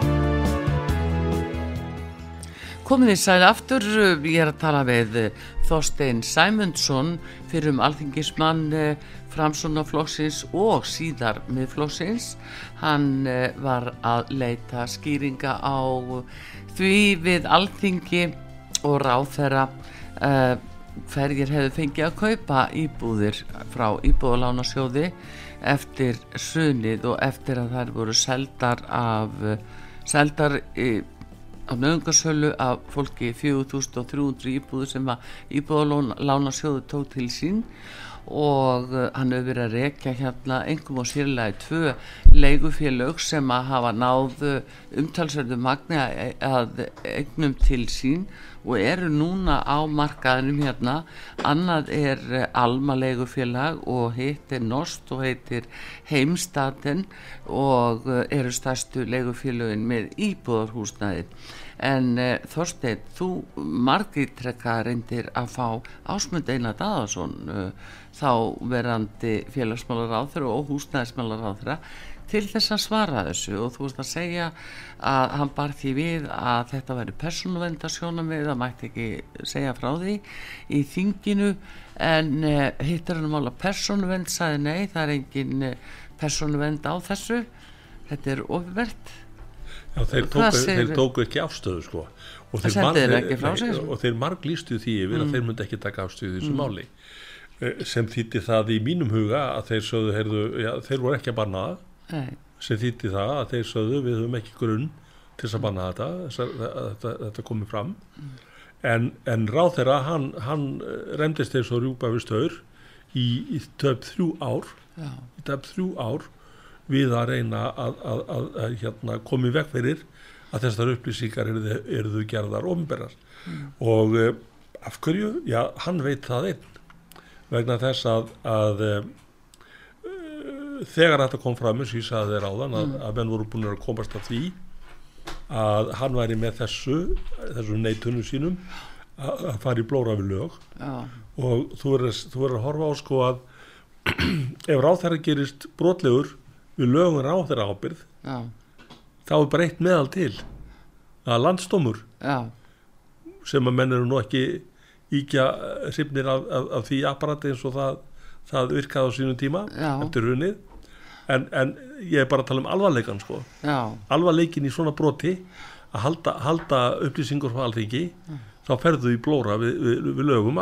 Komið þið sæl aftur, ég er að tala við eh, Þorstein Sæmundsson fyrir um alþingismann framsunaflokksins og síðar miðflokksins. Hann eh, var að leita skýringa á því við alþingi og ráþæra uh, hverjir hefðu fengið að kaupa íbúðir frá íbúðalánasjóði eftir sunið og eftir að þær voru seldar af seldar í á nöðungarsölu af fólki 4300 íbúður sem að íbúðalána sjóðu tók til sín og uh, hann hefur verið að rekja hérna engum og sérlega tvö leigufélög sem að hafa náð umtalsverðu magni að, eignum til sín og eru núna á markaðinum hérna. Annað er uh, Alma leigufélag og hitt er Nost og heitir Heimstaten og uh, eru stærstu leigufélögin með íbúðarhúsnaði en uh, Þorstein, þú margítrekka reyndir að fá ásmund Einar Daðarsson uh, þá verandi félagsmálaráður og húsnæðismálaráður til þess að svara þessu og þú veist að segja að hann bar því við að þetta væri persónuvendasjónum við, það mætti ekki segja frá því í þinginu en uh, hittar hann mála persónuvend sagði nei, það er engin uh, persónuvend á þessu. Þetta er ofivert Já, þeir tóku, segir- þeir tóku ekki afstöðu sko. Og þeir sér? nei, og þeir marglýstu því yfir Mm. að þeir myndi ekki taka afstöðu þessu máli. Eh, sem þýtti það í mínum huga að þeir sögðu, heyrðu, já, þeir voru ekki að banna það nei, sem þýtti það að þeir sögðu við höfum ekki grunn til að banna þetta þessar, þetta, þetta komið fram. En, en ráð þeirra hann, hann eh, remdist eins og rjúpa við staur í, í töp þrjú ár já, í töp þrjú ár við að reyna að, að, að, að hérna, komi veg fyrir að þessar upplýsingar eru, eru gerðar ofnberðar og uh, af hverju? Já, hann veit það einn. Vegna þess að, að uh, þegar þetta kom fram eins og ég sagði þeir áðan að, að menn voru búin að komast að því að hann væri með þessu þessum neitunum sínum að, að fara í blóra við lög. Já, og þú verður að horfa á sko að ef ráþæra gerist brotlegur við lögun ráþæra ábyrð já, þá er bara eitt meðal til. Að landstómur já, sem að menn eru nú ekki íkja hrifnir af, af, af því apparati eins og það, það virkaði á sínum tíma Já. eftir hrunið en, en ég er bara að tala um alvarleikan sko alvarleikin í svona broti að halda, halda upplýsingur frá alþingi þá ferðu í blóra við, við, við lögum.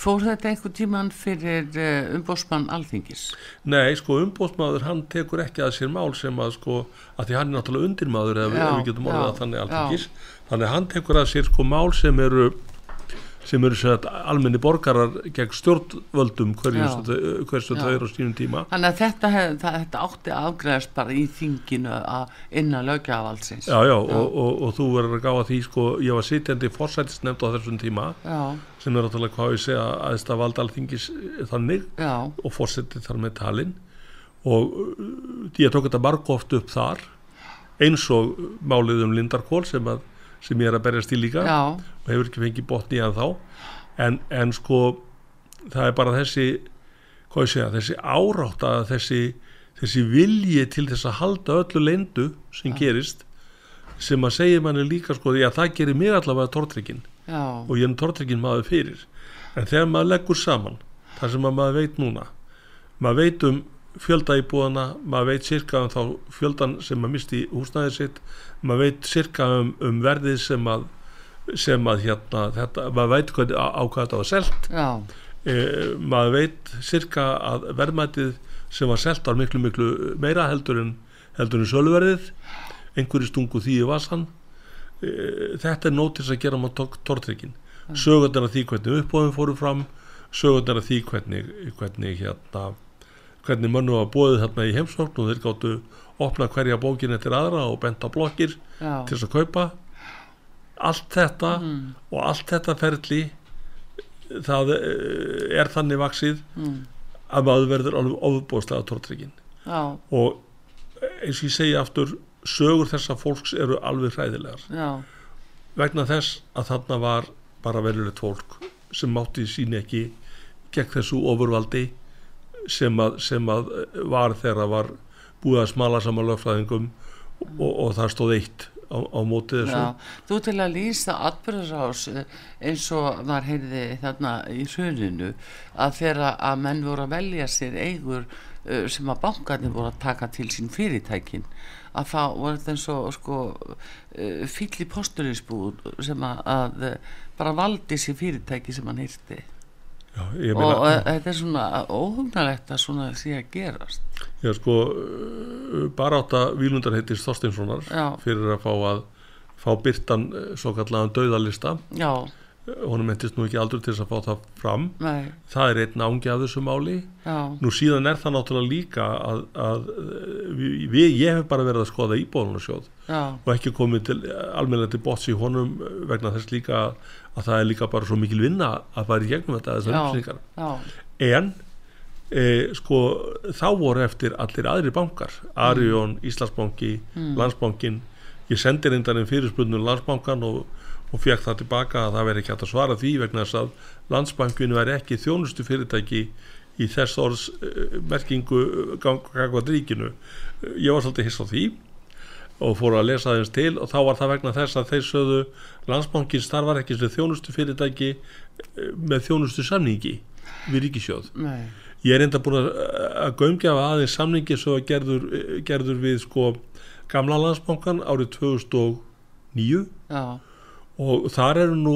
Fór þetta einhver tíman fyrir uh, umbósmann alþingis? Nei, sko umbósmaður hann tekur ekki að sér mál sem að sko að því hann er náttúrulega undirmaður eða við getum orðið að þannig alþingis já. þannig hann tekur að sér sko mál sem eru sem eru sér að almenni borgarar gegn stjórnvöldum hversu þau eru á sínum tíma Þannig að þetta, hef, það, þetta átti afgræðast bara í þinginu að innan lögjavaldsins Já, já. Og, og, og þú verður að gáða því sko, ég var sitjandi fórsættisnefnd á þessum tíma já. sem er náttúrulega hvað ég segja að valda alþingis þannig já. og fórsætti þar með talin og uh, ég tók þetta margóft upp þar eins og málið um Lindarkól sem að sem ég er að berjast í líka Já. og hefur ekki fengið botni í að þá en, en sko það er bara þessi segja, þessi árátt að þessi, þessi vilji til þess að halda öllu leindu sem Já. gerist sem að segja manni líka sko því að það gerir mig allavega tortrykkin og ég er tortrykkin maður fyrir en þegar maður leggur saman þar sem maður veit núna maður veit um fjölda í búðana, maður veit cirka um þá fjöldan sem maður misti húsnæðið sitt maður veit cirka um, um verðið sem að, sem að hérna, þetta, maður veit hvað, á, hvað þetta var selt. E, maður veit cirka að verðmætið sem var selt var miklu miklu meira heldur en heldur en söluverðið. Einhverju stungu því í vasan e, þetta er nótis að gera maður tórtrykkin sögurnar af því hvernig uppbóðum fóru fram sögurnar af því hvernig, hvernig hérna hvernig mönnu var bóðið þarna í heimsókn og þeir gáttu opna hverja bókin eftir aðra og benta blokkir Já. til þess að kaupa allt þetta mm. og allt þetta ferli það eh, er þannig vaksið mm. að maður verður alveg ofubóðslega tórtryggin og eins og ég segja aftur sögur þessa fólks eru alveg hræðilegar Já. vegna þess að þarna var bara verðilegt fólk sem mátti sín ekki gegn þessu ofurvaldi sem að, sem að var þegar var búið að smala saman lögfræðingum og, og það stóð eitt á, á mótið þessu. Já, þú til að lýsa atbyrðarás eins og var heyrði þarna í hruninu að þeirra að menn voru að velja sér eigur uh, sem að bankarnir voru að taka til sín fyrirtækin að það voru þetta eins og sko, uh, fylli posturinsbúð sem að, að bara valdi sér fyrirtæki sem hann hýrti Já, og þetta er svona óhugnalegt að svona sé að gerast. Já sko bara átt að Vílundar heitir Þorstinssonar fyrir að fá að fá byrtan eh, svo kallega döðalista Já. Honum mentist nú ekki aldrei til þess að fá það fram. Nei. það er einn ángi af þessu máli. Já. nú síðan er það náttúrulega líka að, að við, ég hef bara verið að skoða íbóðunarsjóð og ekki komið til almenna til bots í honum vegna þess líka að það er líka bara svo mikil vinna að fara í gegnum þetta þessar upplýsingar. en e, sko þá voru eftir allir aðri bankar Arjón, mm. Íslandsbanki, mm. Landsbankin ég sendi reyndarinn fyrirspunnum Landsbankan og og fekk það tilbaka að það veri ekki hægt að svara því vegna þess að landsbankinu veri ekki þjónustu fyrirtæki í þess orðs merkingu gangvað ríkinu. Ég var svolítið hiss á því og fór að lesa aðeins til. Og þá var það vegna þess að þeir sögðu landsbankin starfar ekki sem þjónustu fyrirtæki með þjónustu samningi við ríkisjóð Nei. ég er enda búin að, að gömgefa aðeins samningi svo að gerður, gerður við sko gamla landsbankan árið 2009 já og þar eru nú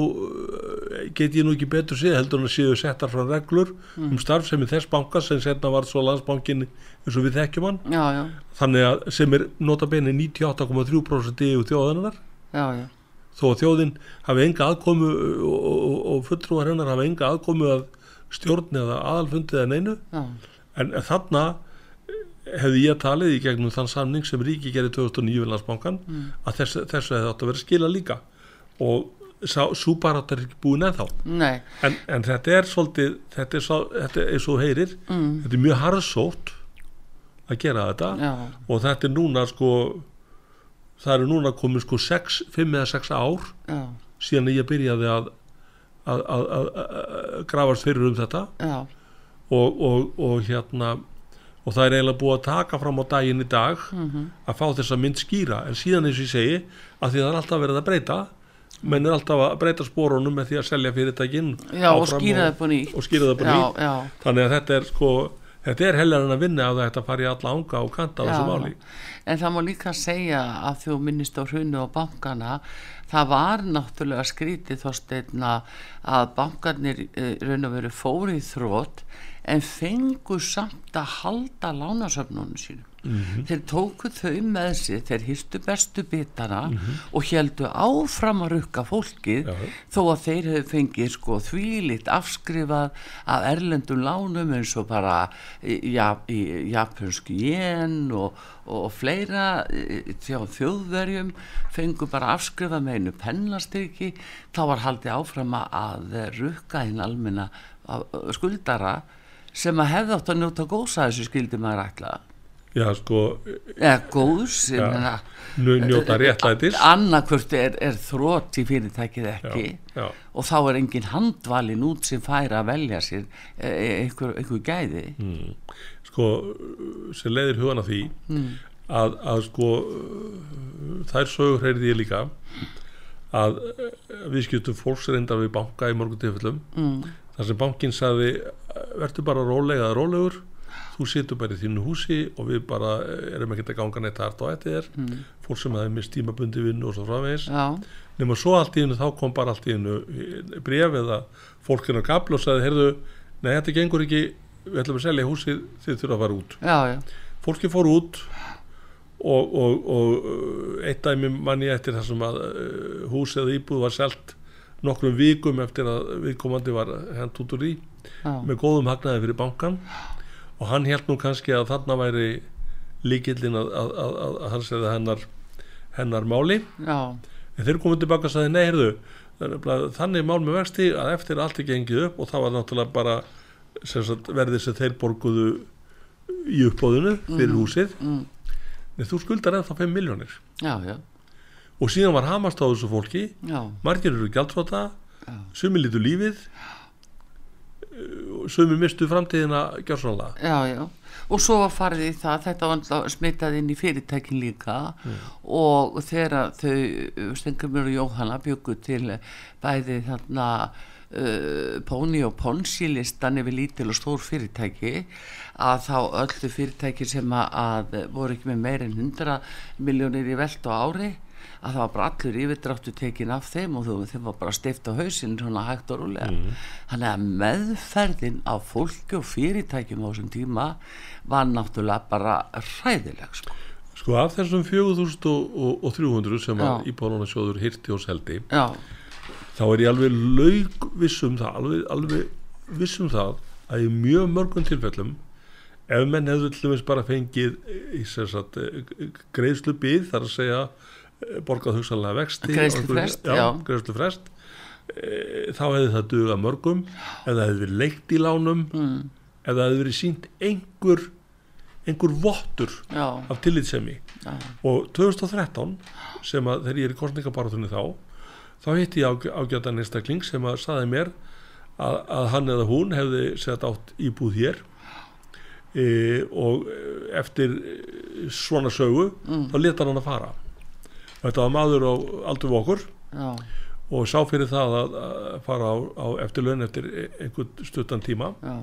get ég nú ekki betur séð heldur en að séu settar frá reglur mm. um starfsemi þess banka sem setna var svo landsbankin eins og við þekkjum hann já, já. þannig að sem er notabene 98,3% í þjóðanar þó að þjóðin hafi enga aðkomu og, og, og fulltrúar hennar hafi enga aðkomu að stjórn eða aðalfundið en einu en þarna hefði ég talið í gegnum þann samning sem Ríki gerði 2009 við landsbankan mm. að þess, þessu hefði átt að vera skila líka og súbarátt er ekki búin ennþá en, en þetta er svolítið þetta er, svo, þetta er eins og heyrir mm. þetta er mjög harðsótt að gera þetta Já. og þetta er núna sko það eru núna komið sko 5 eða 6 ár Já. síðan ég byrjaði að að, að, að grafast fyrir um þetta og, og, og hérna og það er eiginlega búið að taka fram á daginn í dag mm -hmm. að fá þessa mynd skýra en síðan eins og ég segi að því það er alltaf verið að breyta menn er alltaf að breyta spórunum með því að selja fyrirtækin já, og skýra það på nýtt. þannig að þetta er sko þetta er helgar en að vinna að þetta fari alla ánga og kanta á þessu máli. En það má líka segja að þú minnist á hrunu og bankana það var náttúrulega skrítið þorsteina að bankarnir uh, raun og veru fórið þrótt en fengu samt að halda lánasöfnunum sínum Mhm. þeir tóku þau með sig þeir hýstu bestu bitana og heldu áfram að rukka fólkið. Já. þó að þeir hefur fengið sko þvílitt afskrifað af erlendum lánum eins og bara í, ja, í japansku jen og, og fleira þjá þjóðverjum fengu bara afskrifað með einu pennastyrki þá var haldið áfram að- rukka hinn almenna skuldara sem að hefði átt að njóta gósa þessu skildi maður ætla já sko, eða góðs nú- njóta réttlætis annarkvört er, er þrótt í fyrirtækið ekki já, já. og þá er engin handvalin út sem fær að velja sér eh, einhver, einhver gæði Mm. sko sem leiðir hugan að því Mm. að, að sko þær sögur heyrði ég líka að við skjöldum fólks reynda við banka í morgun tilfellum mm. þar sem bankin sagði verður bara rólega rólegur þú situr bara í þínu húsi og við bara erum ekkert að ganga neitt hart á eftir Mm. fólk sem hafi mist tímabundi vinnu og svo framvegis. Já, nema svo allt í hennu þá kom bara allt í hennu bref eða fólk hennu gabl og sagði heyrðu, nei þetta gengur ekki. Við ætlum að selja húsið þið þurfa að fara út. Já, já, fólki fór út og, og, og uh, eitt dæmi manni eftir það sem að hús eða íbúð var selt nokkrum vikum eftir að viðkomandi var hent út úr í já. með góðum hagnaði fyrir bankan og hann held nú kannski að þarna væri líkillin að, að, að, að, hans eða hennar hennar máli. Já. en þeir komið tilbaka og sagði nei, heyrðu þannig, mál með vexti að eftir allt er gengið upp og það var náttúrulega bara sem sagt, verðið sem þeir borguðu í uppbóðinu fyrir húsið. Mm. Nei, þú skuldar ennþá 5 miljónir já, já, og síðan var hamast á þessu fólki. Já, margir eru gjaldfóta Já. sumi lítu lífið. Uh, sumi mistu framtíðina gjörsanlega já, já. Og svo var farið í það, þetta var náttúrulega smitað inn í fyrirtækin líka og þegar þau Stengumur og Jóhanna byggu til bæði þarna uh, Póni og Ponsi listan yfir lítil og stór fyrirtæki að þá öllu fyrirtæki sem að, að voru ekki með meir en 100 miljónir í veld á ári að það var bara allur yfirdráttu tekin af þeim og þeim var bara steift á hausinn svona hægt og rúlega þannig að meðferðin á fólki og fyrirtækjum á þessum tíma var náttúrulega bara hræðileg sko. sko af þessum 4300 sem Já. að Íbólunasjóður hirti og seldi já, þá er ég alveg laug vissum það alveg, alveg vissum það að í mjög mörgum tilfellum ef menn hefðu til dæmis bara fengið í sem sagt greiðslu byð þar að segja eh, borgað hugsanlega vexti Greiðslufrest, já, já. greiðslufrest. E, þá hefði það dugað mörgum það hefði verið leikt í lánum mm, það hefði verið sínt einhver einhver vottur já, af tillitsemi já, og 2013 sem að þegar ég er í kostningabaratunni þá þá hitti ég á, ágjötan einstakling sem að saði mér að, að hann eða hún hefði sett átt íbúð hér. E, og eftir svona sögu Mm. þá leta hann að fara þetta var maður á aldur við okkur já, og sá fyrir það að, að fara á, á eftirlaun eftir e- einhvern stuttan tíma. Já,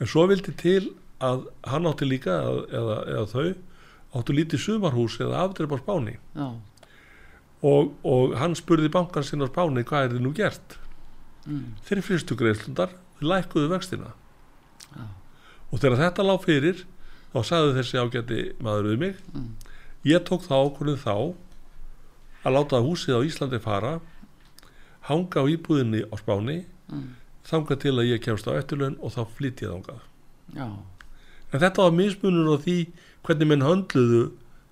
en svo vildi til að hann átti líka eða, eða, eða þau áttu lítið sumarhús eða afdreif á Spáni. Og, og hann spurði bankan sinna á Spáni hvað er þið nú gert? Mm, þeir fristu greiðslundar þau lækkuðu vextina. Já. og þegar þetta lág fyrir þá sagði þessi ágæti maður við mig Mm. ég tók þá ákvörðin þá að láta húsið á Íslandi fara hanga á íbúðinni á Spáni mm, þangað til að ég kemst á eftirlaun og þá flytt ég þangað. Já, en þetta var mismunur á því hvernig menn höndluðu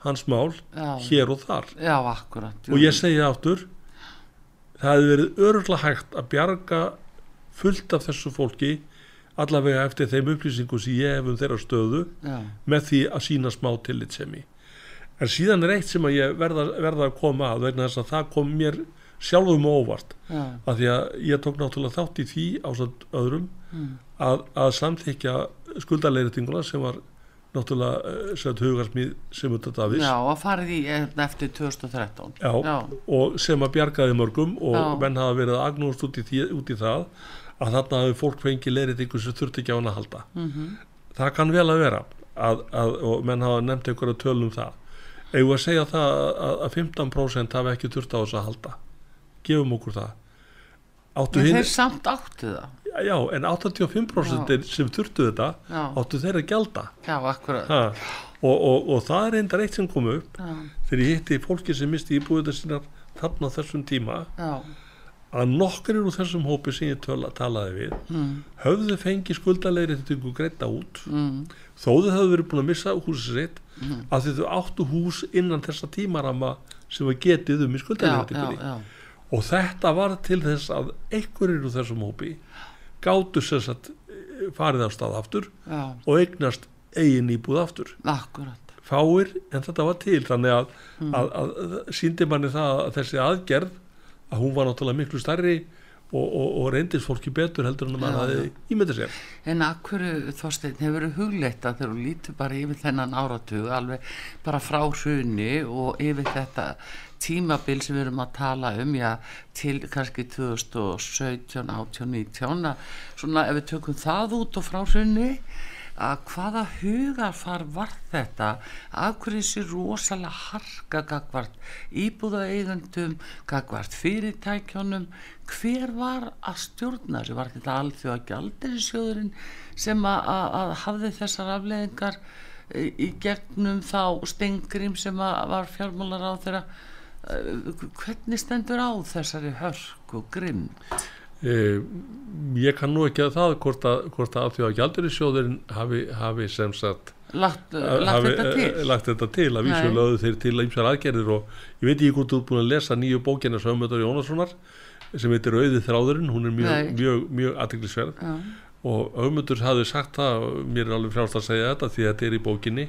hans mál já, hér og þar. Já, akkurat. Og ég segi aftur það hefði verið öruglega hægt að bjarga fullt af þessu fólki allavega eftir þeim upplýsingum sem ég hef um þeirra stöðu með því að sína smá tillitsemi en síðan er eitt sem að ég verða, verða að koma að vegna þess að það kom mér sjálfum á óvart. Já, af því að ég tók náttúrulega þátt í því á samt öðrum mm, að, að samþykja skuldarleiritinguna sem var náttúrulega uh, sett hugarsmið sem þetta Davís já, að farið í eh, eftir 2013 Já, já, og sem að bjargaði mörgum og Já. menn hafa verið agnúst út í, því, út í það að þarna hafi fólk fengið leiritingu sem þurfti ekki á hann að halda. Mhm, það kann vel að vera að, að, og menn hafa nefnt einhverja tölum það við að segja það að, að 15% hafi ekki þurft á þess að halda? Gefum okkur það. Áttu En hinn, þeir samt áttu það. já, en 85% sem þurftu þetta Já, áttu þeir að gjalda. Já, akkurat. og, og, og það er reyndar eitt sem kom upp Já, þegar ég hitti fólki sem misti íbúið sínar þarna þessum tíma. Já, að nokkur úr þessum hópi sem ég töla, talaði við mm, höfðu fengið skuldalegri til ykkur greita út mm, þó þau verið búin að missa húsið sitt mm. af því þau áttu hús innan þessa tímarama sem var getið um í skuldalegri já, já, og þetta var til þess að einhverjir úr þessum hópi gátu sem sagt eh, farið á stað aftur og eignast eigin íbúð aftur akkurat. fáir en þetta var til þannig að, Mm. að, að, að síndi manni það að þessi aðgerð að hún var náttúrulega miklu stærri og, og, og reyndist fólki betur heldur en að Já, hafði ímyndið sér. En akkur Þorstein hefur hugleitt að þegar þú lítur bara yfir þennan áratug alveg bara frá hruni og yfir þetta tímabil sem við erum að tala um já, til kannski 2017, 18, 19 að svona ef við tökum það út og frá hruni að hvaða hugarfar var þetta? Af hverju þessi rosalega harka gagvart íbúðaeigendum gagvart fyrirtækjónum hver var að stjórna þessu? Var þetta alþjóða gjaldirisjóðurinn sem að, hafði þessar afleðingar í, gegnum þá stengrim sem var fjármálar á þeirra hvernig stendur á þessari hörk og grimm e, ég kann nú ekki að það hvort að, hvort að því að gjaldurisjóðurinn hafi, hafi sem sagt lagt, lagt hafi, þetta til? eh, lagt þetta til. Að vísu lögðu þeir til ýmsar aðgerðir og ég veit ekki hvort þú er búin að lesa nýju bókina Sögumöldar Jónassonar sem heitir Auði þráðurinn, hún er mjög, mjög, mjög aðteglisverð og Ögmundur hafði sagt það mér er alveg frjálst að segja þetta því að þetta er í bókinni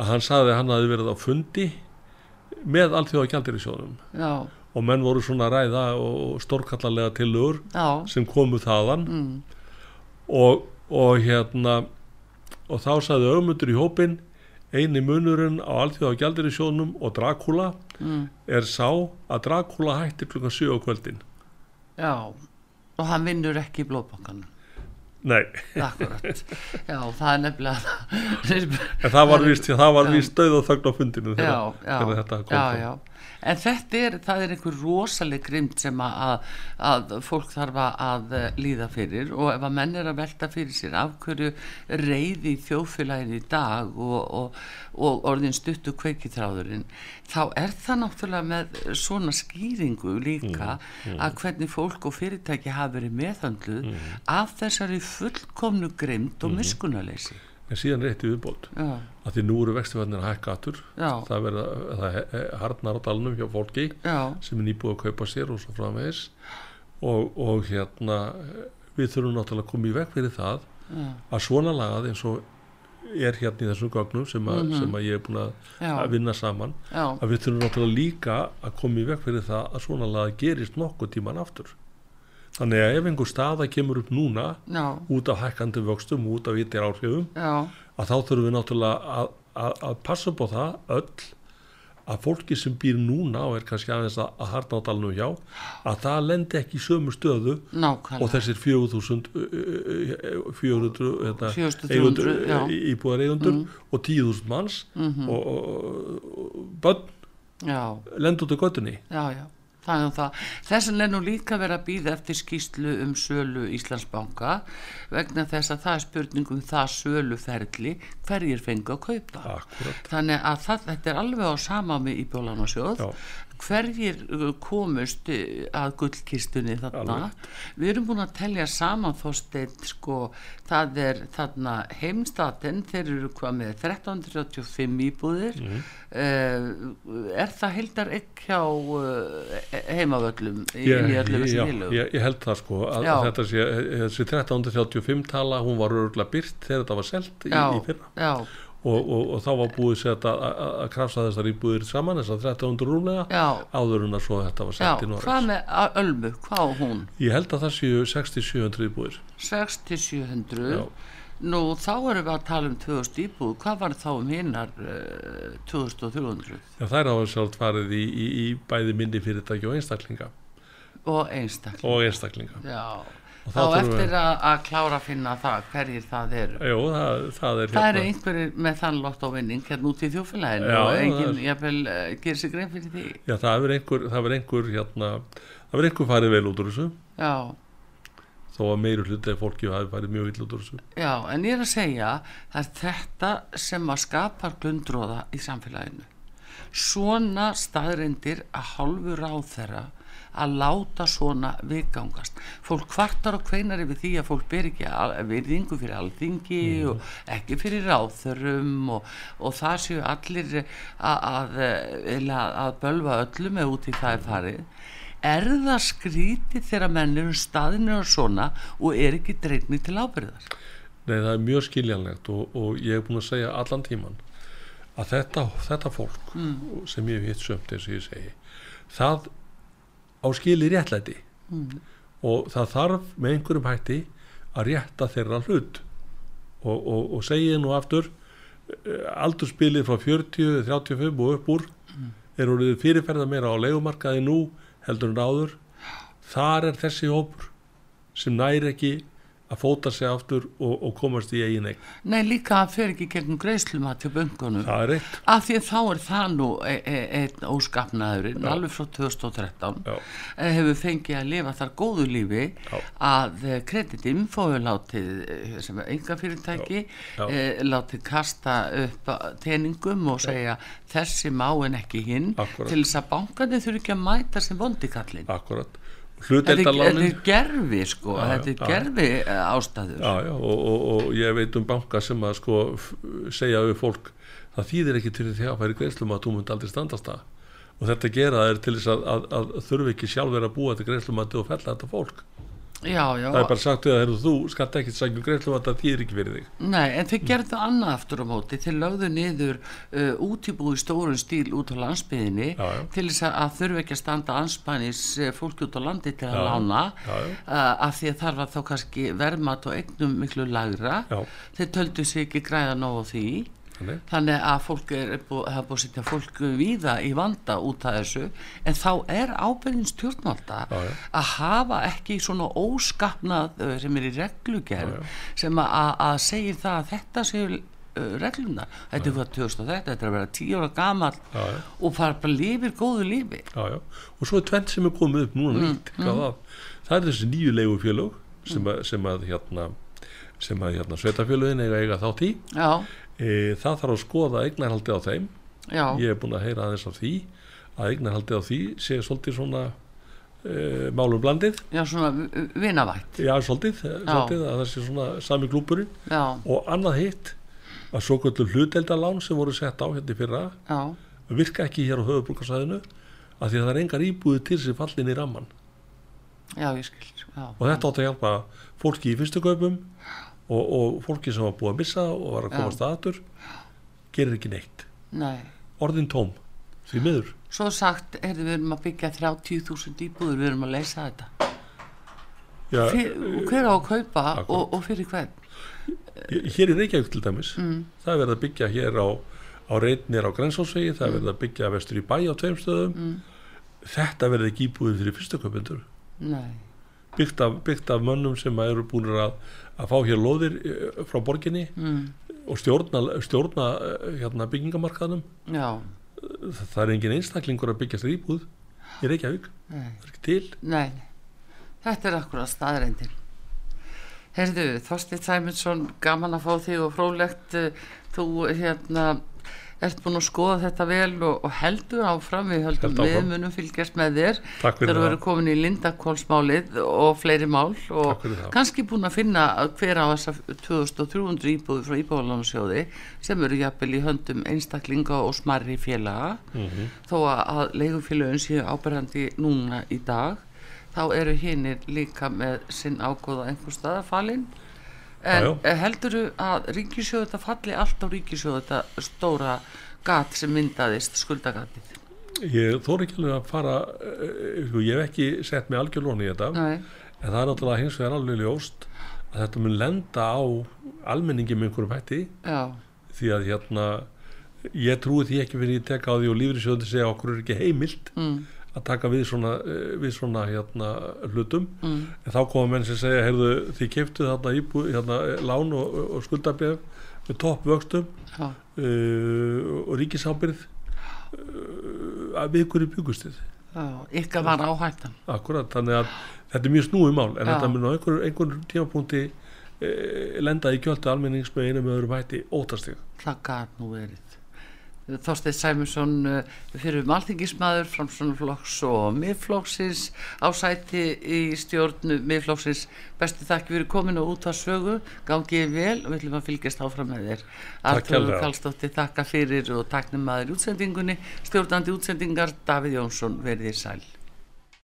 að hann sagði að hann hafði verið á fundi með allþjóða gjaldir í sjóðum já, og menn voru svona ræða og stórkallarlega tillögur já. sem komu þaðan. Mm, og, og hérna og þá sagði Ögmundur í hópin eini munurinn á allþjóða gjaldir í sjóðnum og Dracula mm, er sá að Dracula hættir klukkan 7 á kvöldin. Já og hann vinnur ekki í blóðbankanum. Nei, akkurat. Já, það er nefnilega en það var víst það var Já. víst döð og þögn á fundinu já, þegar, já, þegar þetta kom já, fram. já. En þetta er, það er einhver rosaleg grimt sem að, að, fólk þarf að- eh, líða fyrir. Og ef að menn er að velta fyrir sér af hverju reyði í þjóðfélagin í dag og, og, og orðin stuttu kveikitráðurinn þá er það náttúrulega með svona skýringu líka að hvernig fólk og fyrirtæki hafa verið meðhandluð af þessari fullkomnu grimt og miskunarleysi en síðan rétti viðbót. Já, að því nú eru vextifannir að hækka aftur. Já, það verða, það harnar á dalnum hjá fólki já, sem er nýbúið að kaupa sér og svo framvegis. Og, og hérna við þurfum náttúrulega að koma í veg fyrir það já, að svona lagað eins og er hérna í þessum gögnum sem, að Mhm. sem að ég er búin að, vinna saman að við þurfum náttúrulega líka að koma í veg fyrir það að svona lagað gerist nokkuð tíman aftur. Þannig að ef einhver staða kemur upp núna út af hækkandi vöxtum, út af ytir áhrifum að þá þurfum við náttúrulega að, að, að passa upp á það öll að fólki sem býr núna og er kannski aðeins að, að harna á dalnum hjá að það lendi ekki í sömu stöðu og nákvæmlega þessir 4000 400 hérna, 4300, já. íbúðar eigundur Mm. og 10.000 manns Mhm. og, og, og já, lendi út á göttunni já, já það er það. Þessan er nú líka verið að býða eftir skýslu um sölu Íslandsbanka vegna þess að það er spurning um það söluferli hverjir fengu að kaupa akkurat þannig að það, þetta er alveg á sama með íbjólan og sjóð Já. Hverjir uh, komust uh, að gullkistunni þarna? Við erum búin að telja saman þósteinn sko, það er þarna heimstatin, þeir eru hvað með 1335 íbúðir. Mhm. uh, er það heldar ekki hjá uh, heimavöllum í, ég, í öllum þessum félögum? ég, ég held það sko að, að þetta sé, þessi 1335 tala hún var örgulega byrt þegar þetta var selt í, í fyrra. já, og, og, og þá var búið sett að, að, að krafsa þessar íbúðir saman þessar 1300 rúmlega já, áður en að svo þetta var sett í hvað Norræs með Ölmu, hvað á hún? Ég held að það séu 6700 íbúðir. 6-700 Já. nú þá erum við að tala um 2000 íbúð. Hvað var þá um hinnar uh, 2300 Já, þær hafa sjálf farið í, í, í bæði minni fyrirtæki og einstaklinga. Og einstakling og einstaklinga Þá eftir að, að klára að finna það hverjir það eru. Jú, það, það er Það eru einhverjir með þann lott á vinning hérna út í þjófélaginu Já, og enginn, er- jafnvel, uh, gerir sig grein fyrir því. Já, það verður einhver, það verður einhver, hérna, einhver farið vel út úr þessu, Já, þó að meiri hluti af fólki hafi farið mjög vill út úr þessu. já, en ég er að segja, það er þetta sem að skapar glundróða í samfélaginu. Svona staðrindir að hálfu ráð þeirra að láta svona viðgangast. Fólk kvartar og kveinar yfir því að fólk ber ekki virðingu fyrir alþingi og ekki fyrir ráðþörum og, og það séu allir að, að, að, bölva öllum eða út í það er farið. Er það skrítið þegar menn eru staðinu og svona og er ekki dreifni til ábyrðar? Nei, það er mjög skiljanlegt og, og ég er búin að segja allan tíman að þetta, þetta fólk sem ég hef hitt sömt eins og ég segi, það á skili réttlæti. Og það þarf með einhverjum hætti að rétta þeirra hlut. Og, og, og segi ég nú aftur eh, aldurspilið frá 40, 35 og upp úr er orðið fyrirferða meira á leigumarkaði nú heldur en áður. Þar er þessi hópur sem næri ekki að fóta sig aftur og, og komast í eigin eign Nei, líka að fer ekki gegnum greiðsluma til böngunum. það er eitt Af því að þá er það nú e e einn óskapnaðurinn, alveg frá 2013, Já. eh, hefur fengið að lifa þar góðu lífi Já. að Credit Info er látið, eh, sem er enga fyrirtæki, Já. Látið kasta upp teningum og segja þessi má en ekki hinn Akkúrat. til þess að bankarnir þurfi ekki að mæta sem vondikallin. akkurat Þetta er- þetta hluteldalánin er gerfi sko, Já, þetta er gerfi uh, ástæður. já, og, og, og ég veit um banka sem að sko segja við fólk það þýðir ekki til því að færi greiðslum að þú munt aldrei standast það. Og þetta gera er til þess að, að, að þurfi ekki sjálfur að búa til greiðslumati og fella þetta fólk Já, já, það er bara sagt við að þú skalt ekki sækja greiðslumati það þýðir ekki fyrir þig. Nei, en þeir gerðu annað aftur á móti. Þeir lögðu niður uh, útibúi stórum stíl út á landsbyðinni Já, til þess að, að þurfi ekki að standa anspænis uh, fólki út á landi til að lána já, já. Uh, af því að þar var þá kannski verðmat og eignum miklu lagra Já. þeir töldu sig ekki græða nóg á því Þannig. þannig að fólk er búið, að setja fólk víða í vanda út af þessu. En þá er ábyrðin stjórnvalda Já, já. að hafa ekki svona óskapnað sem er í já. sem að, segir það að þetta séu reglunar þetta er hvað 2000 þetta er að vera 10 ára gamall Já, og fara bara lifir góðu já. og svo er tvent sem er komið upp núna nýtt hvað það, það er þessi nýju leigufélög sem, að, sem að hérna sem að hérna sveitafélögin eiga eiga þátt í. Já, e, það þarf að skoða eignarhaldi á þeim. Já, ég hef búin að heyra aðeins af því að eignarhaldi á því sé svolítið svona e, málum blandið. Já, svona vi- vinavætt. Já, svolítið, svolítið að það sé svona sami klúpurinn já, og annað hitt að svo kvöldu hluteldalán sem voru sett á hérna í fyrra já, virka ekki hér á höfubrúkarsæðinu að því að það er engar íbúið til sem fallin í ramman já, ég skil já, og þetta átti að hjálpa fólki í fyrstu kaupum og, og fólki sem var búið að missa og var að komast aðatur gerir ekki neitt. Nei. Orðin tóm, því miður. Svo sagt, heyrðu, við erum að byggja 30.000 íbúður, við erum að leysa þetta. Já, Fyr, hver á að kaupa og, og fyrir hvern? hér í Reykjavík til dæmis Mm. það er verið að byggja hér á, á reynir á Grensásvegi, það er verið að byggja vestur í bæ á tveim stöðum. Mm. þetta verið ekki íbúið fyrir Nei, byggt byggt af mönnum sem eru búin að, að fá hér lóðir eh, frá borginni mm. og stjórna, stjórna eh, hérna, byggingamarkaðnum. Já, það er engin einstaklingur að byggja sér íbúð í Reykjavík, nei, það er ekki til. Nei, þetta er akkurat staðreindin. Heyrðu, Þorsteinn Sæmundsson, gaman að fá þig og frólægt, eh, þú hérna, ert búin að skoða þetta vel og, og heldur áfram, við höldum Held við munum fylgjast með þér. Þegar það. verður komin í Lindakólsmálið og fleiri mál og kannski búin að finna hver á þessa 2300 íbúður frá íbúðalansjóði sem eru jafnvel í höndum einstaklinga og smarri félaga Mhm. þó að, leigufélögin séu áberandi núna í dag þá eru hinnir líka með sinn ágóða einhver staðafalinn en Já, já. heldur þú að ríkisjóð þetta falli allt á ríkisjóð þetta stóra gat sem myndaðist skuldagatið? Ég þór ekki alveg að fara uh, sko, ég hef ekki sett mig algjörlóni í þetta Nei, en það er náttúrulega hins vegar alveg ljóst að þetta mun lenda á almenningi með einhverjum hætti. Já, því að hérna ég trúi því ekki fyrir ég tek á því og lífriðsjóðin segja okkur er ekki heimilt. Mm, að taka við svona, eh, við svona hérna, hlutum. Mm. en þá koma menn sem segja, heyrðu, þið keftu þarna, íbú, hérna lán og, og skuldabjörn með topp vöxtum uh, og ríkisábyrð uh, að við hverju byggustið ykkar var áhættan. Akkurat, þannig að þetta er mjög snúið mál en Já. þetta mun á einhver, einhver tímapunkti uh, lenda í kjöldu almennings með einu með öðrum hætti óttastig. Það gæt nú verið Þorsteinn Sæmusson fyrir malþingismæður framsvonarflokks og miðflokksins á sæti í stjórn miðflokksins. Bestu þakki fyrir komin og út að sögu gangið vel og við ætlum að fylgjast áfram með þér. Artur. Kallstóttir þakka fyrir og taknum maður í útsendingunni. Stjórnandi útsendingar Davíð Jónsson verið í sæl